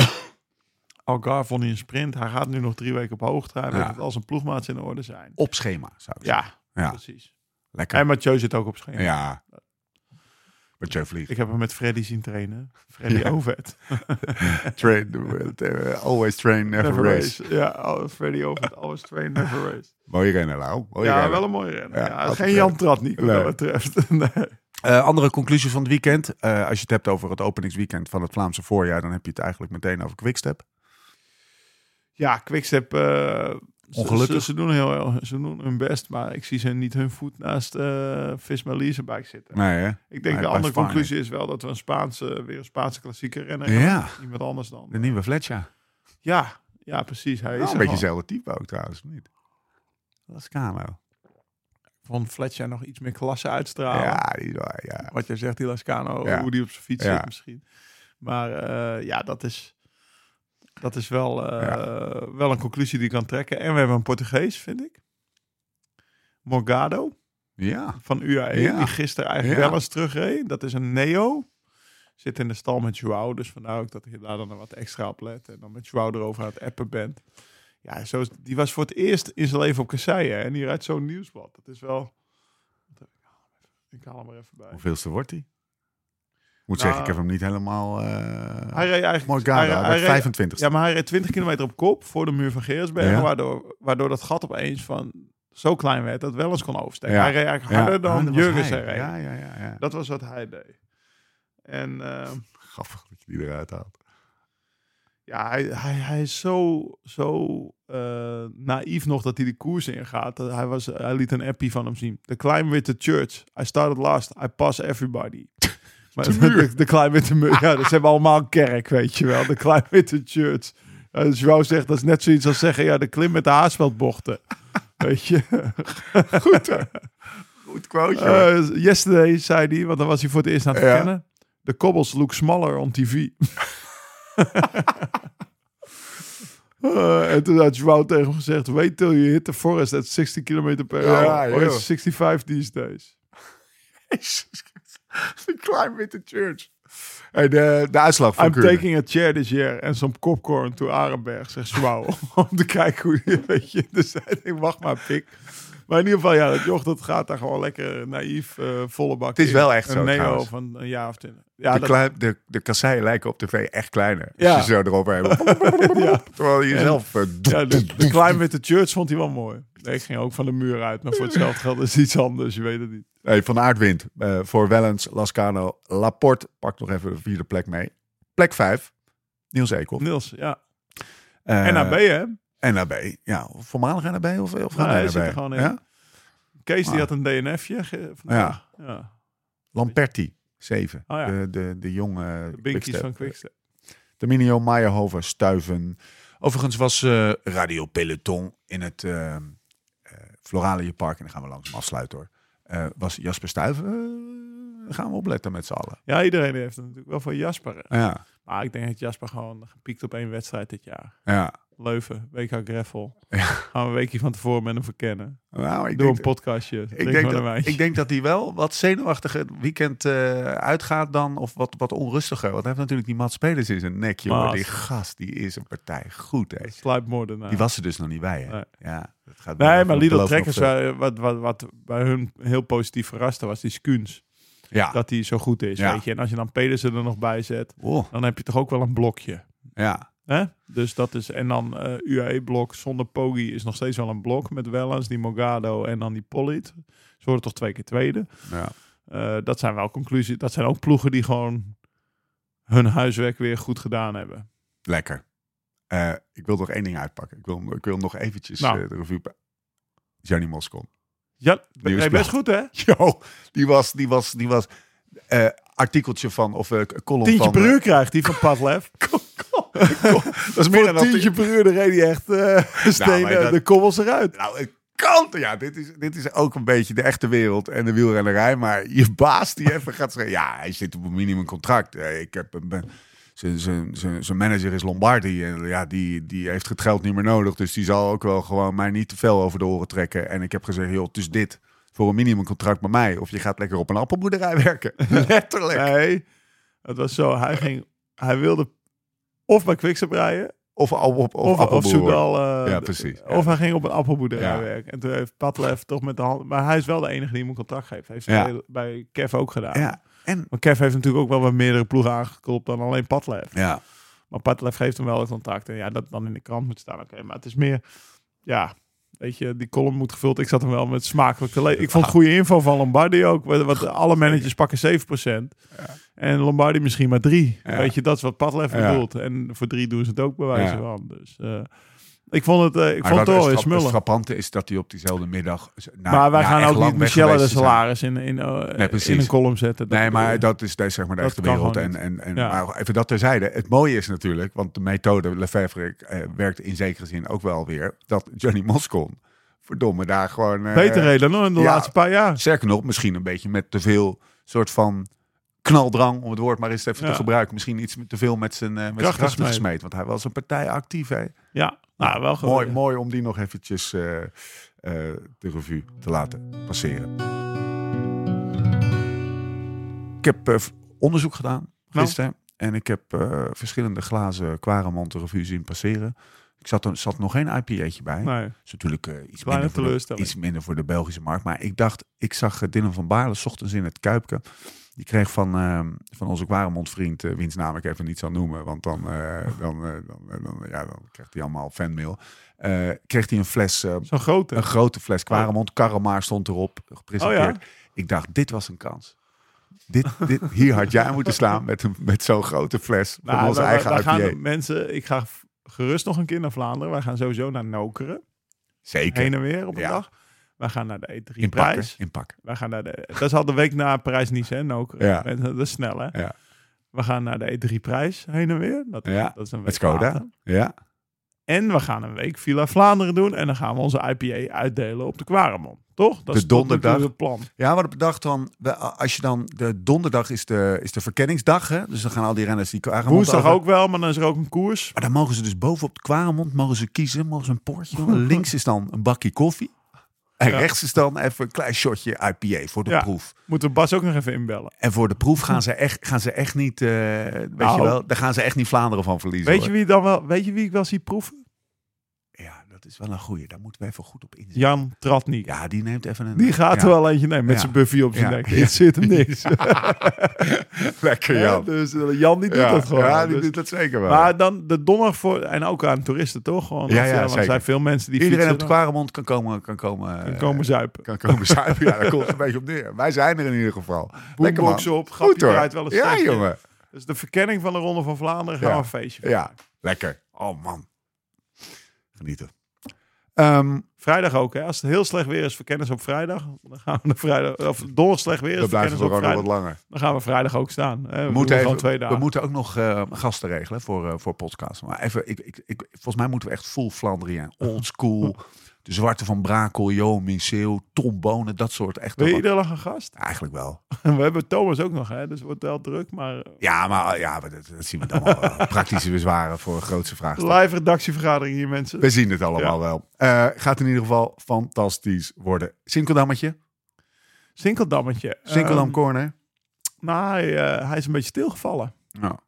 Algarve won hij een sprint. Hij gaat nu nog drie weken op. Hij Ja. weet dat al zijn ploegmaats in orde zijn. Op schema, zou ik zeggen. Ja, Ja. precies. Lekker. En Mathieu zit ook op schema. Ja. Met vliegt. Ik heb hem met Freddy zien trainen. Freddy Ja. Ovet. Train, always train, never, race. Ja, Freddy Ovet. Always train, never race. Mooie rennen, Lau. Mooie ja, rennen. wel een mooie renner. Ja, geen rennen. Jan Tratnik wat Nee. dat betreft. nee. Eh, andere conclusie van het weekend. Eh, als je het hebt over het openingsweekend van het Vlaamse voorjaar, dan heb je het eigenlijk meteen over Quickstep. Ja, Quickstep. eh, Ongelukkig. Ze, ze, doen heel, ze doen hun best, maar ik zie ze niet hun voet naast eh Visma Leasebike zitten. Nee, hè? Ik denk Nee, de andere conclusie is wel dat we een Spaanse, weer een Spaanse klassieke renner hebben. Ja, Iemand anders dan. de nieuwe Fletcher. Ja, ja, precies. Hij is er een beetje hetzelfde type ook trouwens, niet? Lascano. Vond Fletcher nog iets meer klasse uitstralen. Ja, die ja. Wat jij zegt, die Lascano, Ja. hoe die op zijn fiets Ja. zit misschien. Maar eh, ja, dat is, dat is wel, eh, wel een conclusie die je kan trekken. En we hebben een Portugees, vind ik. Morgado Ja, van UAE, Ja. die gisteren eigenlijk wel eens terugreed. Dat is een Neo. Zit in de stal met Joao, dus vandaar ook dat je daar dan wat extra op let. En dan met Joao erover aan het appen bent. Ja, zo is, die was voor het eerst in zijn leven op kasseien. En die rijdt zo'n nieuwsblad. Dat is wel... Ik haal hem er even bij. hoeveelste wordt hij? Moet Nou, zeggen, ik heb hem niet helemaal... eh Hij reed eigenlijk... Morgado, hij- hij hij werd reed- 25 Ja, maar hij reed 20 kilometer op kop voor de muur van Geersbergen. Ja. Waardoor, waardoor dat gat opeens van zo klein werd dat het wel eens kon oversteken. Ja. Hij reed eigenlijk harder dan Jurgens hij. reed. Ja, ja, ja, ja. Dat was wat hij deed. En eh, Grappig dat je die eruit haalt. ja, hij, hij, hij is zo, zo eh, naïef nog dat hij de koers ingaat. Hij, was, hij liet een appie van hem zien. The climb with the church. I started last. I pass everybody. De. De, de climb with the muur. Ja, dus ze hebben allemaal een kerk, weet je wel. De climb with the church. Uh, dus Joao zegt, dat is net zoiets als zeggen... Ja, de klim met de haarsveldbochten. weet je. Goed, hè? Goed quote. Eh, yesterday, zei hij, want dan was hij voor het eerst aan het Ja. verkennen. The cobbles look smaller on TV. Eh, en toen had Joao tegen hem gezegd... Wait till you hit the forest at 60 km per Ja, hour. It's 65 these days. The climb with the church. Hey, de, de uitslag van I'm Kuurne. taking a chair this year and some popcorn to Arenberg, zegt Joao. Om te kijken hoe die, weet je, dus hij denkt, wacht maar, pik. Maar in ieder geval, ja, dat joch dat gaat daar gewoon lekker naïef, eh, volle bak Het is in. wel echt een zo, neo trouwens. van een jaar of twintig. Ja, de, dat, de, de kasseien lijken op tv echt kleiner. Als Ja. je zo erop hebt. Terwijl je zelf... eh, ja, de, de witte church vond hij wel mooi. Nee, ik ging ook van de muur uit, maar voor hetzelfde geld is het iets anders, je weet het niet. Hey, van Aardwind eh, voor Wellens, Lascano, Laporte. Pak nog even de vierde plek mee. Plek vijf. Niels Eekhoff. Niels, ja. Eh, NAB, hè? NAB. Ja, voormalig NAB of, of Nee, NAB? zit er gewoon in. Ja? Kees die Ah. had een DNF'je. vandaag. ja. Lamperti, 7. Oh ja. de, de, de jonge De binkies van Quickstep. Dominio, Meijerhoven, Stuiven. Overigens was eh, Radio Peloton in het uh, Park. En dan gaan we langzaam afsluiten hoor. Was Jasper Stuiven. gaan we opletten met z'n allen. Ja, iedereen heeft het natuurlijk wel van Jasper. Ja, Maar ik denk dat Jasper gewoon gepiekt op één wedstrijd dit jaar. ja. Leuven, WK Greffel. Ja. Gaan we een weekje van tevoren met hem verkennen. Nou, ik Doe denk, een podcastje. ik, denk maar dat, ik denk dat hij wel wat zenuwachtig het weekend eh, uitgaat dan. Of wat, wat onrustiger. Want hij heeft natuurlijk die Mats Spelers in zijn nek. Jongen. Mats. Die gast, die is een partij goed. Sluipmoordenaar. Die was er dus nog niet bij. Hè? Nee. Ja, dat gaat Nee, maar Lidl Trekkers, eh, wat, wat, wat bij hun heel positief verraste, was die Skuns. Ja. Dat die zo goed is, Ja. weet je. En als je dan Pedersen er nog bij zet, Oh, dan heb je toch ook wel een blokje. ja. Hè? Dus dat is, en dan eh UAE-blok zonder Poggi is nog steeds wel een blok met Wellens, die Mogado en dan die Pollitt. Ze worden toch twee keer tweede. ja. Eh, dat zijn wel conclusies. Dat zijn ook ploegen die gewoon hun huiswerk weer goed gedaan hebben. Lekker. Eh, ik wil nog één ding uitpakken. Ik wil, ik wil nog eventjes Nou. de revue... Gianni Moscon. Ja, Die nee, best goed hè? Yo, die was... Die was, die was artikeltje van... Of column Tientje van... per uur krijgt die van Padlef. dat is meer dan Voor tientje per uur, dan reed hij echt eh stenen, dat- de kobbels eruit. Nou, het kan. Ja, dit is, dit is ook een beetje de echte wereld en de wielrennerij. Maar je baas die even gaat zeggen... Ja, hij zit op een minimumcontract. Eh, Ik heb een... ben- zijn- zijn- zijn zijn manager is Lombardi. En ja, die, die heeft het geld niet meer nodig. Dus die zal ook wel gewoon mij niet te veel over de oren trekken. En ik heb gezegd, joh, het is dit. Voor een minimumcontract bij mij. Of je gaat lekker op een appelboerderij werken. Letterlijk. Nee, het was zo. Hij, ging, hij wilde of bij Quickstep rijden, Of, of, of, of, of. Soudal. eh, Ja, precies. Ja. Of hij ging op een appelboerderij Ja. werken. En toen heeft Padlef toch met de hand... Maar hij is wel de enige die hem een contract geeft. Heeft Ja. hij bij Kev ook gedaan. Ja, en... Maar Kev heeft natuurlijk ook wel bij meerdere ploegen aangeklopt dan alleen Padlef. Ja, Maar Padlef geeft hem wel een contract. En ja, dat dan in de krant moet staan. Oké, maar het is meer... Ja, weet je, die column moet gevuld. Ik zat hem wel met smakelijk te lezen. Ik vond goede info van Lombardi ook. Wat, alle managers pakken 7%. En Lombardi misschien maar 3. Ja. Weet je, dat is wat Padlef bedoelt. En voor 3 doen ze het ook bij wijze van. Dus eh, ik vond het, eh, ik Maar vond het wel strap- het smullen. frappante is dat hij op diezelfde middag... na- maar wij na gaan ook niet Michelle de salaris in, in, eh, Nee, in een column zetten. Dat Nee, maar dat is, dat is zeg maar de Dat echte wereld. En, en, en, Ja. Maar even dat terzijde. Het mooie is natuurlijk, want de methode Lefevre eh, werkt in zekere zin ook wel weer, dat Johnny Moscon, verdomme, daar gewoon... Beter reden dan in de ja. laatste paar jaar. Sterker nog, misschien een beetje met te veel soort van knaldrang, om het woord maar eens even Ja. te gebruiken. Misschien iets te veel met zijn, eh, met zijn Krachten gesmeed. Want hij was een partij actief, hè. Ja, nou wel. Mooi, mooi om die nog eventjes eh, eh, de revue te laten passeren. Ik heb eh, onderzoek gedaan Nou. gisteren. En ik heb verschillende glazen Quaremont de revue zien passeren. Ik zat er zat nog geen IPA'tje bij. Nee. Dat is natuurlijk iets, minder voor de, iets minder voor de Belgische markt. Maar ik dacht, ik zag Dylan van Baarle 's ochtends in het Kuipke. Die kreeg van, eh, van onze Quaremont vriend, eh, wiens naam ik even niet zal noemen. Want dan, eh, dan, eh, dan, dan, ja, dan krijgt hij allemaal fanmail. Kreeg hij een fles, Zo'n grote. een grote fles Quaremont. Karremaar stond erop, gepresenteerd. Oh Ik dacht, dit was een kans. Dit, dit, hier had jij moeten slaan met, een- met zo'n grote fles van Nou, onze eigen gaan mensen, ik ga gerust nog een keer naar Vlaanderen. Wij gaan sowieso naar Nokeren. Zeker. Heen en weer op een Ja. dag. Wij gaan naar de E3 Inpakken, prijs. Wij gaan naar de, dat is al de week na Parijs-Nice. Ja. Mensen, Dat is snel, hè? Ja. We gaan naar de E3 prijs heen en weer. Dat, Ja, dat is een week Met Skoda. Ja. En we gaan een week Villa Vlaanderen doen. En dan gaan we onze IPA uitdelen op de Quaremont. Toch? Dat De is donderdag. het plan. Ja, wat ik bedacht dan, we- als je dan, de donderdag is de, is de verkenningsdag, hè? dus dan gaan al die renners die Quaremont Woensdag over. ook wel, maar dan is er ook een koers. Maar dan mogen ze dus bovenop de Quaremont, mogen ze kiezen, mogen ze een poortje doen. Links is dan een bakje koffie. En Ja. rechts is dan even een klein shotje IPA voor de Ja. proef. Moeten Bas ook nog even inbellen. En voor de proef gaan ze echt, gaan ze echt niet, eh, weet Nou. je wel, daar gaan ze echt niet Vlaanderen van verliezen. Weet je, wie dan wel, weet je wie ik wel zie proeven? Dat, is wel een goeie. Daar moeten we even goed op inzetten. Jan Tratnik. Ja, die neemt even een... Die gaat ja. er wel eentje nemen met Ja. zijn Buffy op zijn nek. Het zit hem niks. Lekker, Ja, Jan. dus eh, Jan die doet dat gewoon. Ja, die Dus- doet dat zeker wel. Maar dan de donderdag voor, en ook aan toeristen toch? Gewoon, Ja, ja, want er zijn veel mensen die Iedereen op de Kwaremond kan komen, kan komen, en eh, komen zuipen. kan komen zuipen. Ja, daar komt het een beetje op neer. Wij zijn er in ieder geval. Lekker man. Op, Goed grapje eruit, wel een Ja, jongen. Dus de verkenning van de Ronde van Vlaanderen gaan Ja. we een feestje Ja, lekker. Oh man. Genieten. Ehm, Vrijdag ook, hè? Als het heel slecht weer is, verkennen ze op vrijdag. Dan gaan we de vrijdag, of donderdag slecht weer is, dan blijven we gewoon wat langer. Dan gaan we vrijdag ook staan. Hè? We, We moeten, even, twee dagen. we moeten ook nog eh, gasten regelen voor, eh, voor podcast. Maar even, ik, ik, ik, volgens mij moeten we echt full Flandrien. Old school. de Zwarte van Brakel, Johan Miseeuw, Tom Bonen, dat soort echt. Wil je iedere dag een gast? Eigenlijk wel. we hebben Thomas ook nog, hè? Dus het wordt wel druk. Maar eh, Ja, maar, ja, maar dat, dat zien we dan wel. eh, Praktische bezwaren voor een grootste vraag. live redactievergadering hier, mensen. We zien het allemaal wel. Eh, gaat in ieder geval fantastisch worden. Sinkeldammetje, Sinkeldammetje. Sinkeldam Ehm, Corner. nou, hij, eh, hij is een beetje stilgevallen. Ja.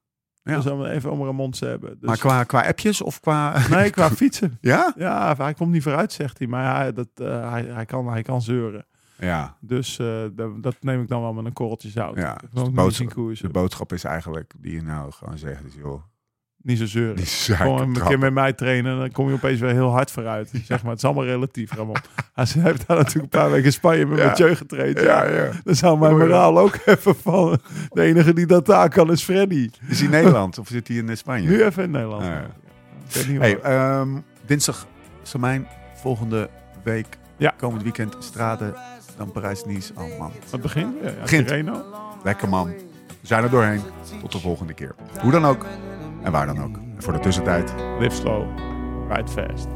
Ja. Dus om even mond te hebben. Dus, Maar qua, qua appjes of qua... Nee, qua fietsen. Ja? Ja, hij komt niet vooruit, zegt hij. Maar hij, dat, eh, hij, hij, kan, hij kan zeuren. Ja. Dus eh, dat, dat neem ik dan wel met een korreltje zout. Ja, dus de boodschap-. De boodschap is eigenlijk die je nou gewoon zegt. Is, joh, Niet zo zeuren. Gewoon een keer met mij trainen en dan kom je opeens weer heel hard vooruit. Zeg maar, het is allemaal relatief, Ramon. Hij heeft daar natuurlijk een paar weken in Spanje met Ja. Mathieu getraind. Ja. Dan zou mijn moraal ook even vallen. De enige die dat daar kan is Freddy. Is hij in Nederland of zit hij in eh, Spanje? Nu even in Nederland. Ah, ja. Niet Hey, ehm, dinsdag Samijn, volgende week, Ja. komend weekend Strade, dan Parijs-Nice. Oh man, Het begint weer. Ja, Begint. Lekker man. We zijn er doorheen. Tot de volgende keer. Hoe dan ook en waar dan ook. Voor de tussentijd, Live slow, ride fast.